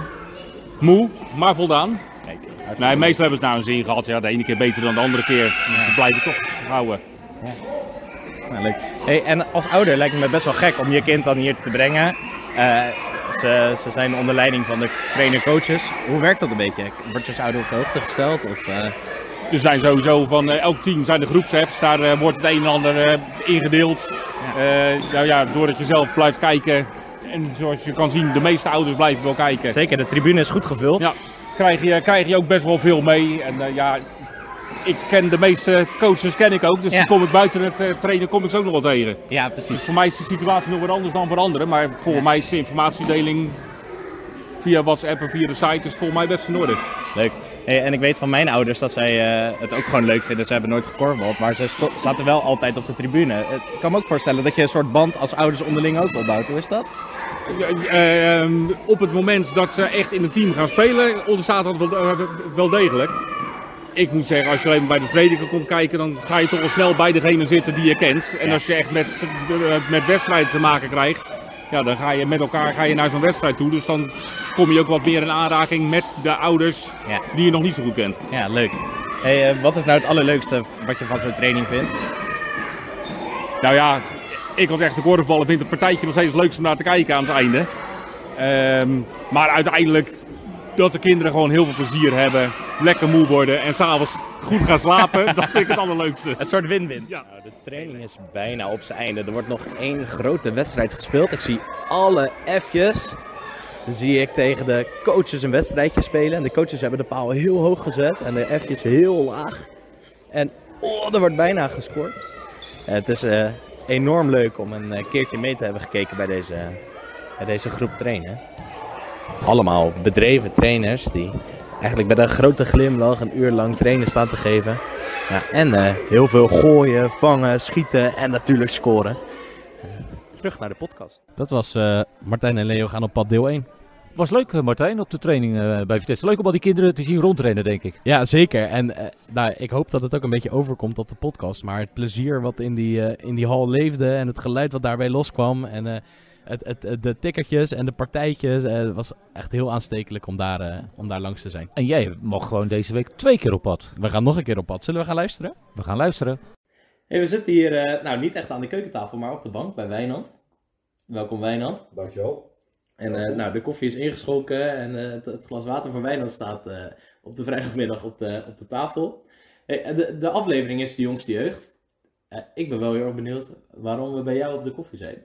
Moe, maar voldaan. Nee, meestal hebben ze nou een zin gehad. Ja, de ene keer beter dan de andere keer. Ze blijven toch houden. Nou, leuk. Hey, en als ouder lijkt het me best wel gek om je kind dan hier te brengen. Eh, ze, ze zijn onder leiding van de trainer-coaches. Hoe werkt dat een beetje? Word je als ouder op de hoogte gesteld? Of, eh, Er zijn sowieso van eh, elk team zijn de groepsapps. Daar eh, wordt het een en ander eh, ingedeeld. Eh, nou ja, doordat je zelf blijft kijken. En zoals je kan zien, de meeste ouders blijven wel kijken. Zeker, de tribune is goed gevuld. Ja, krijg je, krijg je ook best wel veel mee. En eh, ja, ik ken de meeste coaches ken ik ook. Dus Ja. die kom ik buiten het eh, trainen kom ik ze ook nog wel tegen. Ja, Dus precies. voor mij is de situatie nog wat anders dan voor anderen. Maar volgens mij is de informatiedeling via WhatsApp en via de site is volgens mij best in orde. Leuk. Hey, en ik weet van mijn ouders dat zij eh, het ook gewoon leuk vinden. Ze hebben nooit gekorfbald, maar ze zaten wel altijd op de tribune. Ik kan me ook voorstellen dat je een soort band als ouders onderling ook opbouwt. Hoe is dat? Eh, ehm, op het moment dat ze echt in een team gaan spelen, ontstaat dat wel, eh, wel degelijk. Ik moet zeggen, als je alleen maar bij de trainingen komt kijken, dan ga je toch wel snel bij degene zitten die je kent. En als je echt met, eh, met wedstrijden te maken krijgt, ja, dan ga je met elkaar ga je naar zo'n wedstrijd toe. Dus dan kom je ook wat meer in aanraking met de ouders Ja. die je nog niet zo goed kent. Ja, leuk. Hey, wat is nou het allerleukste wat je van zo'n training vindt? Nou ja, ik als echte korfballer vind het partijtje nog steeds het leukste om naar te kijken aan het einde. Ehm, maar uiteindelijk dat de kinderen gewoon heel veel plezier hebben, lekker moe worden en s'avonds goed gaan slapen, dat vind ik het allerleukste. Een soort win-win. Ja. Nou, de training is bijna op zijn einde. Er wordt nog één grote wedstrijd gespeeld. Ik zie alle F'jes. Dan zie ik tegen de coaches een wedstrijdje spelen. En de coaches hebben de paal heel hoog gezet en de F'jes heel laag. En oh, er wordt bijna gescoord. Het is eh, enorm leuk om een eh, keertje mee te hebben gekeken bij deze, bij deze groep trainen. Allemaal bedreven trainers die eigenlijk met een grote glimlach een uur lang trainen staan te geven. Ja, en eh, heel veel gooien, vangen, schieten en natuurlijk scoren. Eh, terug naar de podcast. Dat was Martijn en Leo gaan op pad deel 1. Was leuk, eh, Martijn, op de training eh, bij Vitesse. Leuk om al die kinderen te zien rondrennen, denk ik. Ja, zeker. En eh, nou, ik hoop dat het ook een beetje overkomt op de podcast. Maar het plezier wat in die, eh, in die hal leefde en het geluid wat daarbij loskwam. En eh, het, het, het- de tikkertjes en de partijtjes. eh, Het was echt heel aanstekelijk om daar, eh, om daar langs te zijn. En jij mag gewoon deze week twee keer op pad. We gaan nog een keer op pad. Zullen we gaan luisteren? We gaan luisteren. Hey, we zitten hier, eh, nou niet echt aan de keukentafel, maar op de bank bij Wijnand. Welkom Wijnand. Dankjewel. En eh, nou, de koffie is ingeschonken en eh, het, het glas water van Wijnand staat eh, op de vrijdagmiddag op de, op de tafel. Hey, de, de aflevering is de jongste jeugd. Ik ben wel heel erg benieuwd waarom we bij jou op de koffie zijn.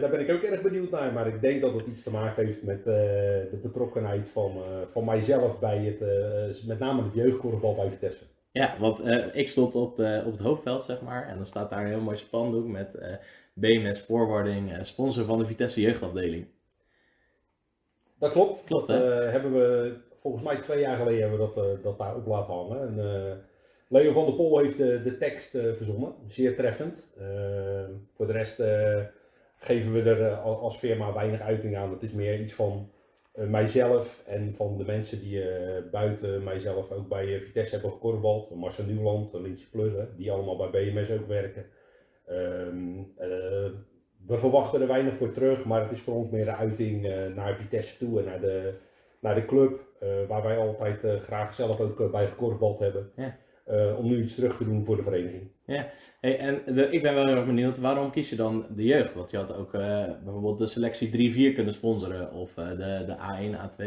Daar ben ik ook erg benieuwd naar, maar ik denk dat het iets te maken heeft met de betrokkenheid van, van mijzelf bij het, met name het jeugdkorfbal bij Vitesse. Ja, want ik stond op, de, op het hoofdveld, zeg maar. En dan staat daar een heel mooi spandoek met BMS Forwarding, eh, sponsor van de Vitesse jeugdafdeling. Dat klopt. Klopt, Dat, hè? eh, hebben we, volgens mij twee jaar geleden hebben we dat, eh, dat daar op laten hangen. En, Leo van der Pol heeft de, de tekst eh, verzonnen, zeer treffend. Voor de rest geven we er al- als firma weinig uiting aan. Het is meer iets van mijzelf en van de mensen die buiten mijzelf ook bij Vitesse hebben gekorfbald. Marcel Nieuwland, Lintje Plugge, die allemaal bij BMS ook werken. Ehm, eh, we verwachten er weinig voor terug, maar het is voor ons meer een uiting eh, naar Vitesse toe en naar de, naar de club, eh, waar wij altijd graag zelf ook bij gekorfbald hebben. Ja. Om nu iets terug te doen voor de vereniging. Hey, en de- ik ben wel heel erg benieuwd, waarom kies je dan de jeugd? Want je had ook bijvoorbeeld de selectie 3-4 kunnen sponsoren of de, de A1, A2.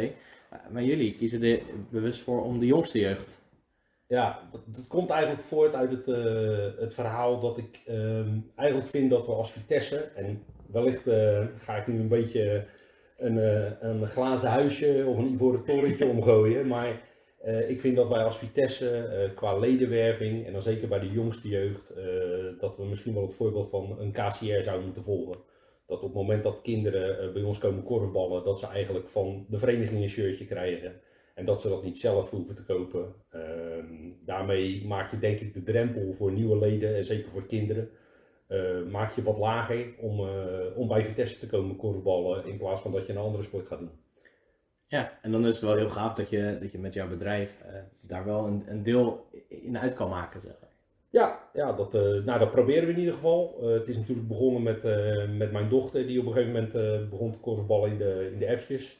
Eh, maar jullie kiezen er bewust voor om de jongste jeugd. Ja, dat, dat komt eigenlijk voort uit het, eh, het verhaal dat ik ehm, eigenlijk vind dat we als Vitesse, en wellicht eh, ga ik nu een beetje een, eh, een glazen huisje of een ivoren torentje omgooien, maar ik vind dat wij als Vitesse qua ledenwerving, en dan zeker bij de jongste jeugd, dat we misschien wel het voorbeeld van een KCR zouden moeten volgen. Dat op het moment dat kinderen bij ons komen korfballen, dat ze eigenlijk van de vereniging een shirtje krijgen. En dat ze dat niet zelf hoeven te kopen. Ehm, daarmee maak je denk ik de drempel voor nieuwe leden, en zeker voor kinderen, eh, maak je wat lager om, eh, om bij Vitesse te komen korfballen in plaats van dat je een andere sport gaat doen. Ja, en dan is het wel heel gaaf dat je, dat je met jouw bedrijf eh, daar wel een, een deel in uit kan maken. Zeg. Ja, ja dat, nou, dat proberen we in ieder geval. Het is natuurlijk begonnen met, met mijn dochter, die op een gegeven moment begon te korfballen in de, in de F'tjes.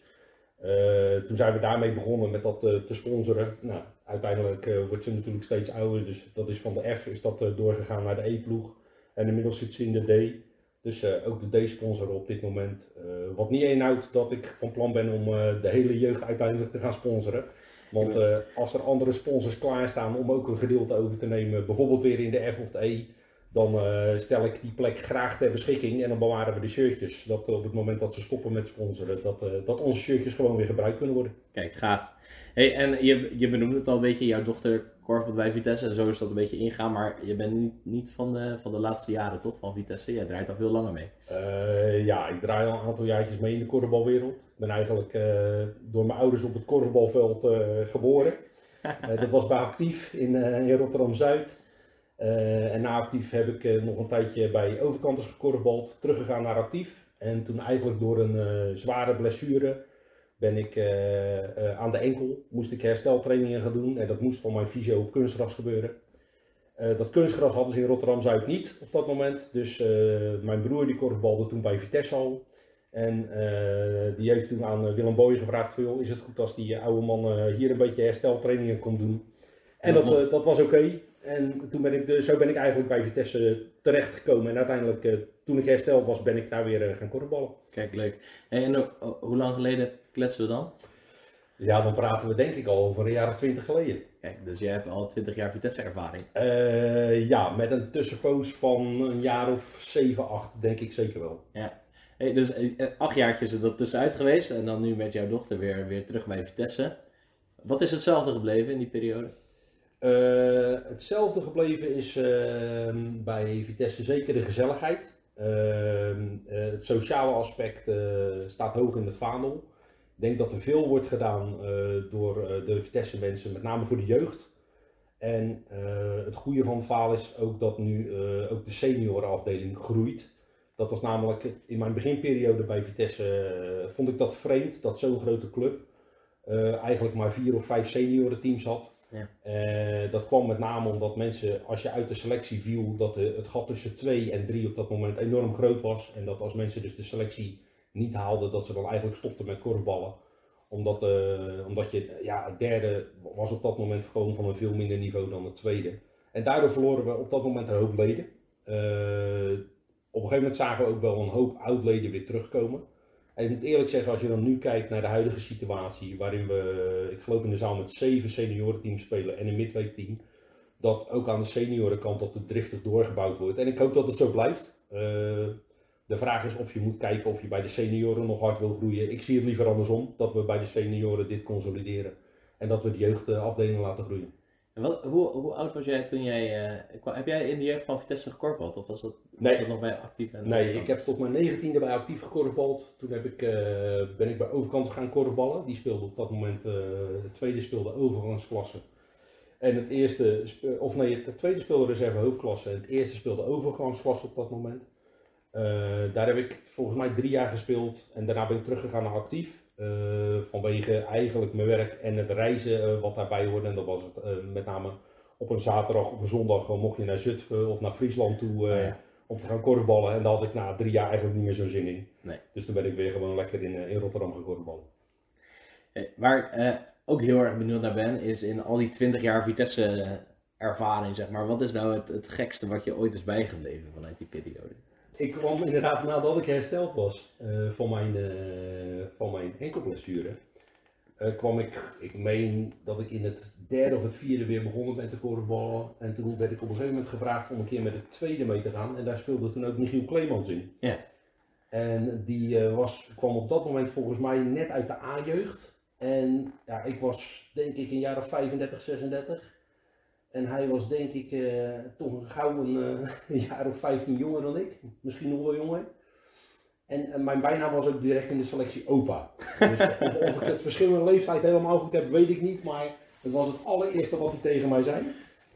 Eh, toen zijn we daarmee begonnen met dat eh, te sponsoren. Nou, uiteindelijk eh, wordt ze natuurlijk steeds ouder, dus dat is van de F is dat doorgegaan naar de E-ploeg. En inmiddels zit ze in de D. Dus ook de D-sponsoren op dit moment. Wat niet inhoudt dat ik van plan ben om de hele jeugd uiteindelijk te gaan sponsoren. Want als er andere sponsors klaarstaan om ook een gedeelte over te nemen, bijvoorbeeld weer in de F of de E, dan eh, stel ik die plek graag ter beschikking en dan bewaren we de shirtjes. Dat op het moment dat ze stoppen met sponsoren, dat, eh, dat onze shirtjes gewoon weer gebruikt kunnen worden. Kijk, gaaf. Hey, en je, je benoemde het al een beetje, jouw dochter korfbalt bij Vitesse en zo is dat een beetje ingaan. Maar je bent niet, niet van, de, van de laatste jaren toch, van Vitesse? Jij draait al veel langer mee. Eh, ja, ik draai al een aantal jaartjes mee in de korfbalwereld. Ik ben eigenlijk eh, door mijn ouders op het korfbalveld eh, geboren. Eh, dat was bij Actief in, eh, in Rotterdam-Zuid. Eh, en na Actief heb ik eh, nog een tijdje bij Overkanters gekorfbald, teruggegaan naar Actief. En toen eigenlijk door een eh, zware blessure ben ik aan de enkel, moest ik hersteltrainingen gaan doen. En dat moest van mijn fysio op kunstgras gebeuren. Dat kunstgras hadden ze in Rotterdam-Zuid niet op dat moment. Dus mijn broer die korfbalde toen bij Vitesse al. En die heeft toen aan Willem Booy gevraagd: joh, is het goed als die oude man hier een beetje hersteltrainingen komt doen? En dat dat was oké. En toen ben ik de, zo ben ik eigenlijk bij Vitesse terechtgekomen. En uiteindelijk, eh, toen ik hersteld was, ben ik daar weer eh, gaan korfballen. Kijk, leuk. En ho- ho- hoe lang geleden kletsen we dan? Ja, dan praten we denk ik al over een jaar of twintig geleden. Kijk, dus jij hebt al 20 jaar Vitesse ervaring. Eh, ja, met een tussenpoos van een jaar of 7, 8 denk ik zeker wel. Hey, dus acht jaartjes er dat tussenuit geweest en dan nu met jouw dochter weer, weer terug bij Vitesse. Wat is hetzelfde gebleven in die periode? Eh, hetzelfde gebleven is ehm, bij Vitesse zeker de gezelligheid. Ehm, eh, het sociale aspect eh, staat hoog in het vaandel. Ik denk dat er veel wordt gedaan door de Vitesse mensen, met name voor de jeugd. En het goede van het verhaal is ook dat nu ook de seniorenafdeling groeit. Dat was namelijk in mijn beginperiode bij Vitesse, vond ik dat vreemd dat zo'n grote club eigenlijk maar vier of vijf seniorenteams had. Eh, dat kwam met name omdat mensen, als je uit de selectie viel, dat het gat tussen 2 en 3 op dat moment enorm groot was. En dat als mensen dus de selectie niet haalden, dat ze dan eigenlijk stopten met korfballen. Omdat, eh, omdat je, ja, het derde was op dat moment gewoon van een veel minder niveau dan het tweede. En daardoor verloren we op dat moment een hoop leden. Eh, op een gegeven moment zagen we ook wel een hoop oud-leden weer terugkomen. En ik moet eerlijk zeggen, als je dan nu kijkt naar de huidige situatie, waarin we, ik geloof in de zaal met zeven seniorenteams spelen en een midweekteam, dat ook aan de seniorenkant dat het driftig doorgebouwd wordt. En ik hoop dat het zo blijft. Eh, de vraag is of je moet kijken of je bij de senioren nog hard wil groeien. Ik zie het liever andersom, dat we bij de senioren dit consolideren. En dat we de jeugdafdeling laten groeien. En wat, hoe, hoe oud was jij toen jij... eh, kwam- heb jij in de jeugd van Vitesse gekorpeld? Of was dat, was Nee. dat nog bij actief? En Nee, ik heb tot mijn negentiende bij actief gekorfbald. Toen heb ik, eh, ben ik bij overkant gaan korfballen. Die speelde op dat moment, eh het tweede speelde overgangsklasse. En het eerste, of nee, het tweede speelde reserve hoofdklasse. En het eerste speelde overgangsklasse op dat moment. Eh, daar heb ik volgens mij drie jaar gespeeld. En daarna ben ik teruggegaan naar actief. Eh, vanwege eigenlijk mijn werk en het reizen eh, wat daarbij hoorde. En dat was het eh, met name op een zaterdag of een zondag mocht je naar Zutphen of naar Friesland toe. Oh ja. om te gaan korfballen. En daar had ik na drie jaar eigenlijk niet meer zo'n zin in. Nee. Dus toen ben ik weer gewoon lekker in, in Rotterdam gaan korfballen. Waar ik ook heel erg benieuwd naar ben, is in al die 20 jaar Vitesse ervaring, zeg maar. Wat is nou het, het gekste wat je ooit is bijgebleven vanuit die periode? Ik kwam inderdaad nadat ik hersteld was eh, van, mijn, van mijn enkelblessure. eh, kwam ik, ik meen dat ik in het derde of het vierde weer begonnen ben te korfballen. En toen werd ik op een gegeven moment gevraagd om een keer met het tweede mee te gaan. En daar speelde toen ook Michiel Kleemans in. Ja. En die was, kwam op dat moment volgens mij net uit de A-jeugd. En ja, ik was denk ik een jaar of 35, 36. En hij was denk ik eh, toch gauw een, eh, een jaar of 15 jonger dan ik. Misschien nog wel jonger. En, en mijn bijnaam was ook direct in de selectie opa. Dus of, of ik het verschil in leeftijd helemaal goed heb, weet ik niet. Maar het was het allereerste wat hij tegen mij zei.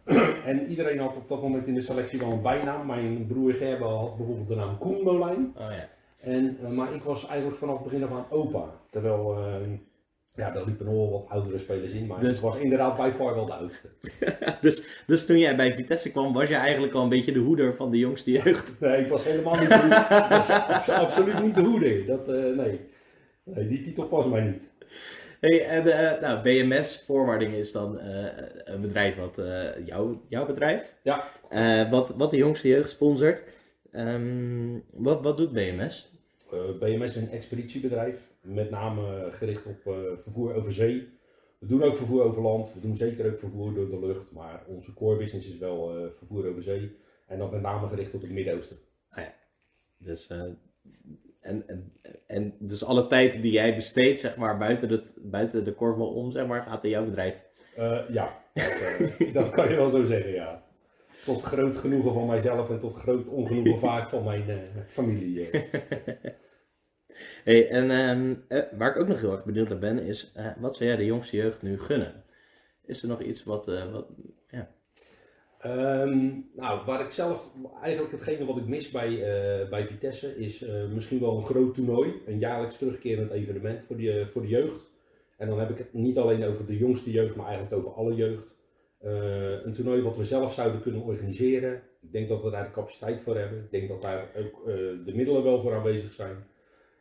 en iedereen had op dat moment in de selectie wel een bijnaam. Mijn broer Gerbe had bijvoorbeeld de naam Koen Molijn. Oh ja. En, eh, maar ik was eigenlijk vanaf het begin af aan opa. Terwijl, eh, ja, daar liepen nog wel wat oudere spelers in. Maar Dus- ik was inderdaad bij far wel de oudste. dus, dus toen jij bij Vitesse kwam, was je eigenlijk al een beetje de hoeder van de jongste jeugd. Nee, ik was helemaal niet de hoeder. Was abso- absoluut niet de hoeder. Dat, eh, nee. nee, die titel past mij niet. Hey, en eh, nou, BMS Voorwaarding is dan eh, een bedrijf wat eh, jouw, jouw bedrijf, Ja, eh, wat, wat de jongste jeugd sponsort. Ehm, wat, wat doet BMS? eh, BMS is een expeditiebedrijf. Met name gericht op eh, vervoer over zee. We doen ook vervoer over land. We doen zeker ook vervoer door de lucht. Maar onze core business is wel eh, vervoer over zee. En dan met name gericht op het Midden-Oosten. Dus, eh, en, en, en dus alle tijd die jij besteedt, zeg maar, buiten, het, buiten de korfbal om, zeg maar, gaat in jouw bedrijf. Ja, dat, dat kan je wel zo zeggen, ja. Tot groot genoegen van mijzelf en tot groot ongenoegen vaak van mijn eh, familie. en ehm, eh, waar ik ook nog heel erg benieuwd naar ben, is eh, wat zou jij de jongste jeugd nu gunnen? Is er nog iets wat, eh, wat ja. Ehm, nou, waar ik zelf, eigenlijk hetgene wat ik mis bij, bij Vitesse is misschien wel een groot toernooi. Een jaarlijks terugkerend evenement voor de, voor de jeugd. En dan heb ik het niet alleen over de jongste jeugd, maar eigenlijk over alle jeugd. Een toernooi wat we zelf zouden kunnen organiseren. Ik denk dat we daar de capaciteit voor hebben. Ik denk dat daar ook de middelen wel voor aanwezig zijn.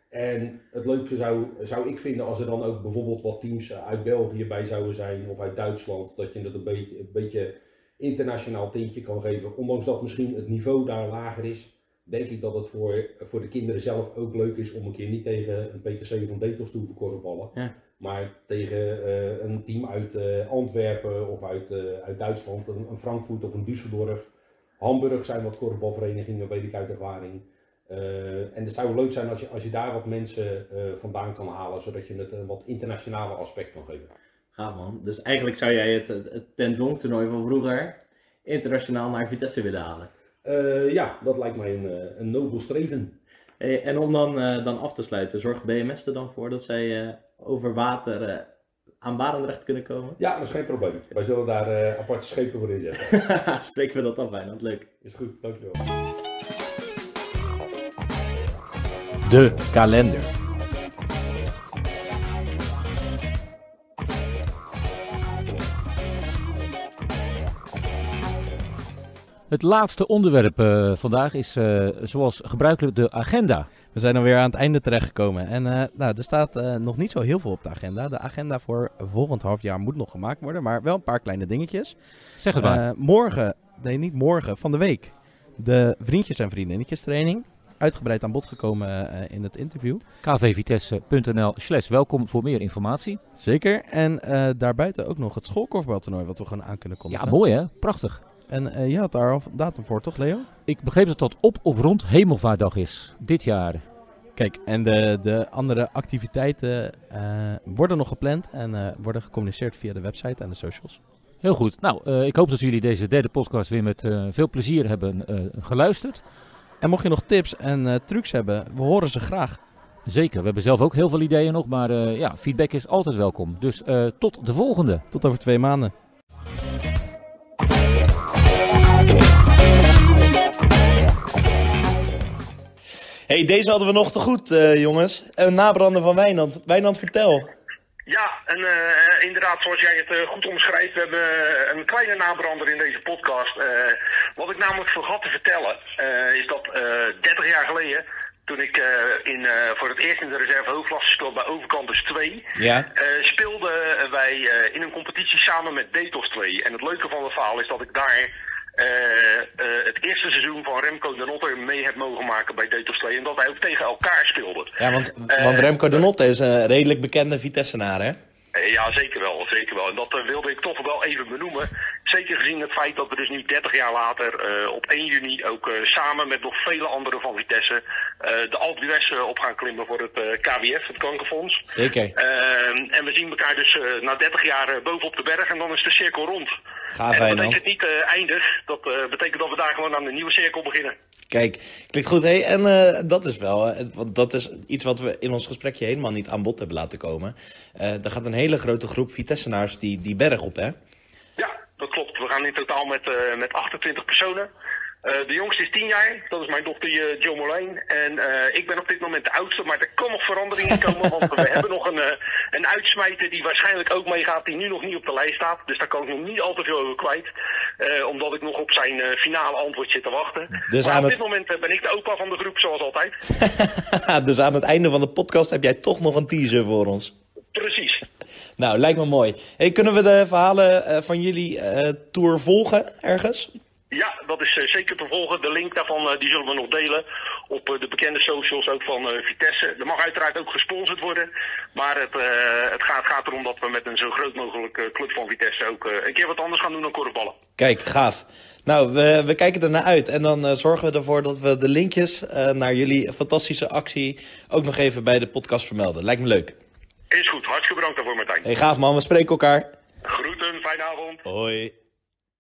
En het leuke zou, zou ik vinden als er dan ook bijvoorbeeld wat teams eh, uit België bij zouden zijn of uit Duitsland. Dat je het een beetje, een beetje internationaal tintje kan geven. Ondanks dat misschien het niveau daar lager is, denk ik dat het voor, voor de kinderen zelf ook leuk is om een keer niet tegen een PKC van Detos te hoeven korfballen. Ja. Maar tegen eh, een team uit eh, Antwerpen of uit, uit Duitsland, een, een Frankfurt of een Düsseldorf. Hamburg zijn wat korfbalverenigingen, weet ik uit ervaring. Eh, en het zou leuk zijn als je, als je daar wat mensen eh, vandaan kan halen, zodat je het een wat internationale aspect kan geven. Gaaf man. Dus eigenlijk zou jij het, het, het Ten Donk toernooi van vroeger internationaal naar Vitesse willen halen. Eh, ja, dat lijkt mij een, een nobel streven. Hey, en om dan, dan af te sluiten, zorgt BMS er dan voor dat zij over water aan Barendrecht kunnen komen? Ja, dat is geen probleem. Wij zullen daar aparte schepen voor inzetten. Spreken we dat af bijna, leuk. Is goed, dankjewel. De kalender. Het laatste onderwerp eh, vandaag is eh, zoals gebruikelijk de agenda. We zijn alweer aan het einde terechtgekomen. En eh, nou, er staat eh, nog niet zo heel veel op de agenda. De agenda voor volgend halfjaar moet nog gemaakt worden, maar wel een paar kleine dingetjes. Zeg het maar. Morgen, nee niet morgen, van de week. De vriendjes en vriendinnetjes training. Uitgebreid aan bod gekomen eh, in het interview. kvvitesse.nl slash welkom voor meer informatie. Zeker. En eh, daarbuiten ook nog het schoolkorfbaltoernooi wat we gewoon aan kunnen kondigen. Ja, mooi hè? Prachtig. En eh, je had daar al datum voor, toch Leo? Ik begreep dat dat op of rond Hemelvaartdag is, dit jaar. Kijk, en de, de andere activiteiten worden nog gepland en worden gecommuniceerd via de website en de socials. Heel goed. Nou, ik hoop dat jullie deze derde podcast weer met veel plezier hebben geluisterd. En mocht je nog tips en eh, trucs hebben, we horen ze graag. Zeker, we hebben zelf ook heel veel ideeën nog, maar eh, ja, feedback is altijd welkom. Dus eh, tot de volgende. Tot over twee maanden. hey, deze hadden we nog te goed, eh, jongens. Een nabrander van Wijnand. Wijnand, vertel. Ja, en eh, inderdaad, zoals jij het eh, goed omschrijft, we hebben eh, een kleine nabrander in deze podcast. Wat ik namelijk vergat te vertellen, is dat eh 30 jaar geleden, toen ik in, voor het eerst in de reserve hoofdklasse speelde bij Overkanters 2, Ja. speelden wij in een competitie samen met Detos 2. En het leuke van het verhaal is dat ik daar het eerste seizoen van Remco de Notter mee heb mogen maken bij Detos 2. En dat wij ook tegen elkaar speelden. Ja, want, Eh, want Remco de Notte is een redelijk bekende Vitessenaar, hè? Eh, Ja, zeker wel, zeker wel. En dat eh, wilde ik toch wel even benoemen. Zeker gezien het feit dat we dus nu 30 jaar later eh, op 1 juni ook samen met nog vele anderen van Vitesse de Alpe d'Huez op gaan klimmen voor het KWF, het kankerfonds. Zeker. En we zien elkaar dus na 30 jaar eh, boven op de berg en dan is de cirkel rond. Gaaf, en dat betekent niet eindig, dat betekent dat we daar gewoon aan de nieuwe cirkel beginnen. Kijk, klinkt goed. Hey, en eh, dat is wel, eh, want dat is iets wat we in ons gesprekje helemaal niet aan bod hebben laten komen. Eh er gaat een hele grote groep Vitessenaars die, die berg op, hè? Ja, dat klopt. We gaan in totaal met, met 28 personen. Eh, de jongste is 10 jaar, dat is mijn dochter eh, Joe Molijn. En eh, ik ben op dit moment de oudste, maar er kan nog verandering in komen. want we hebben nog een, een uitsmijter die waarschijnlijk ook meegaat, die nu nog niet op de lijst staat. Dus daar kan ik nog niet al te veel over kwijt. omdat ik nog op zijn finale antwoord zit te wachten. Dus maar aan op het- dit moment ben ik de opa van de groep, zoals altijd. dus aan het einde van de podcast heb jij toch nog een teaser voor ons. Precies. Nou, lijkt me mooi. Hey, kunnen we de verhalen van jullie tour volgen ergens? Ja, dat is eh, zeker te volgen. De link daarvan eh, die zullen we nog delen op eh, de bekende socials ook van Vitesse. Er mag uiteraard ook gesponsord worden. Maar het, het gaat, gaat erom dat we met een zo groot mogelijk club van Vitesse ook een keer wat anders gaan doen dan korfballen. Kijk, gaaf. Nou, we, we kijken er naar uit. En dan zorgen we ervoor dat we de linkjes naar jullie fantastische actie ook nog even bij de podcast vermelden. Lijkt me leuk. Is goed, hartstikke bedankt daarvoor Martijn. Hey, gaaf man, we spreken elkaar. Groeten, fijne avond. Hoi.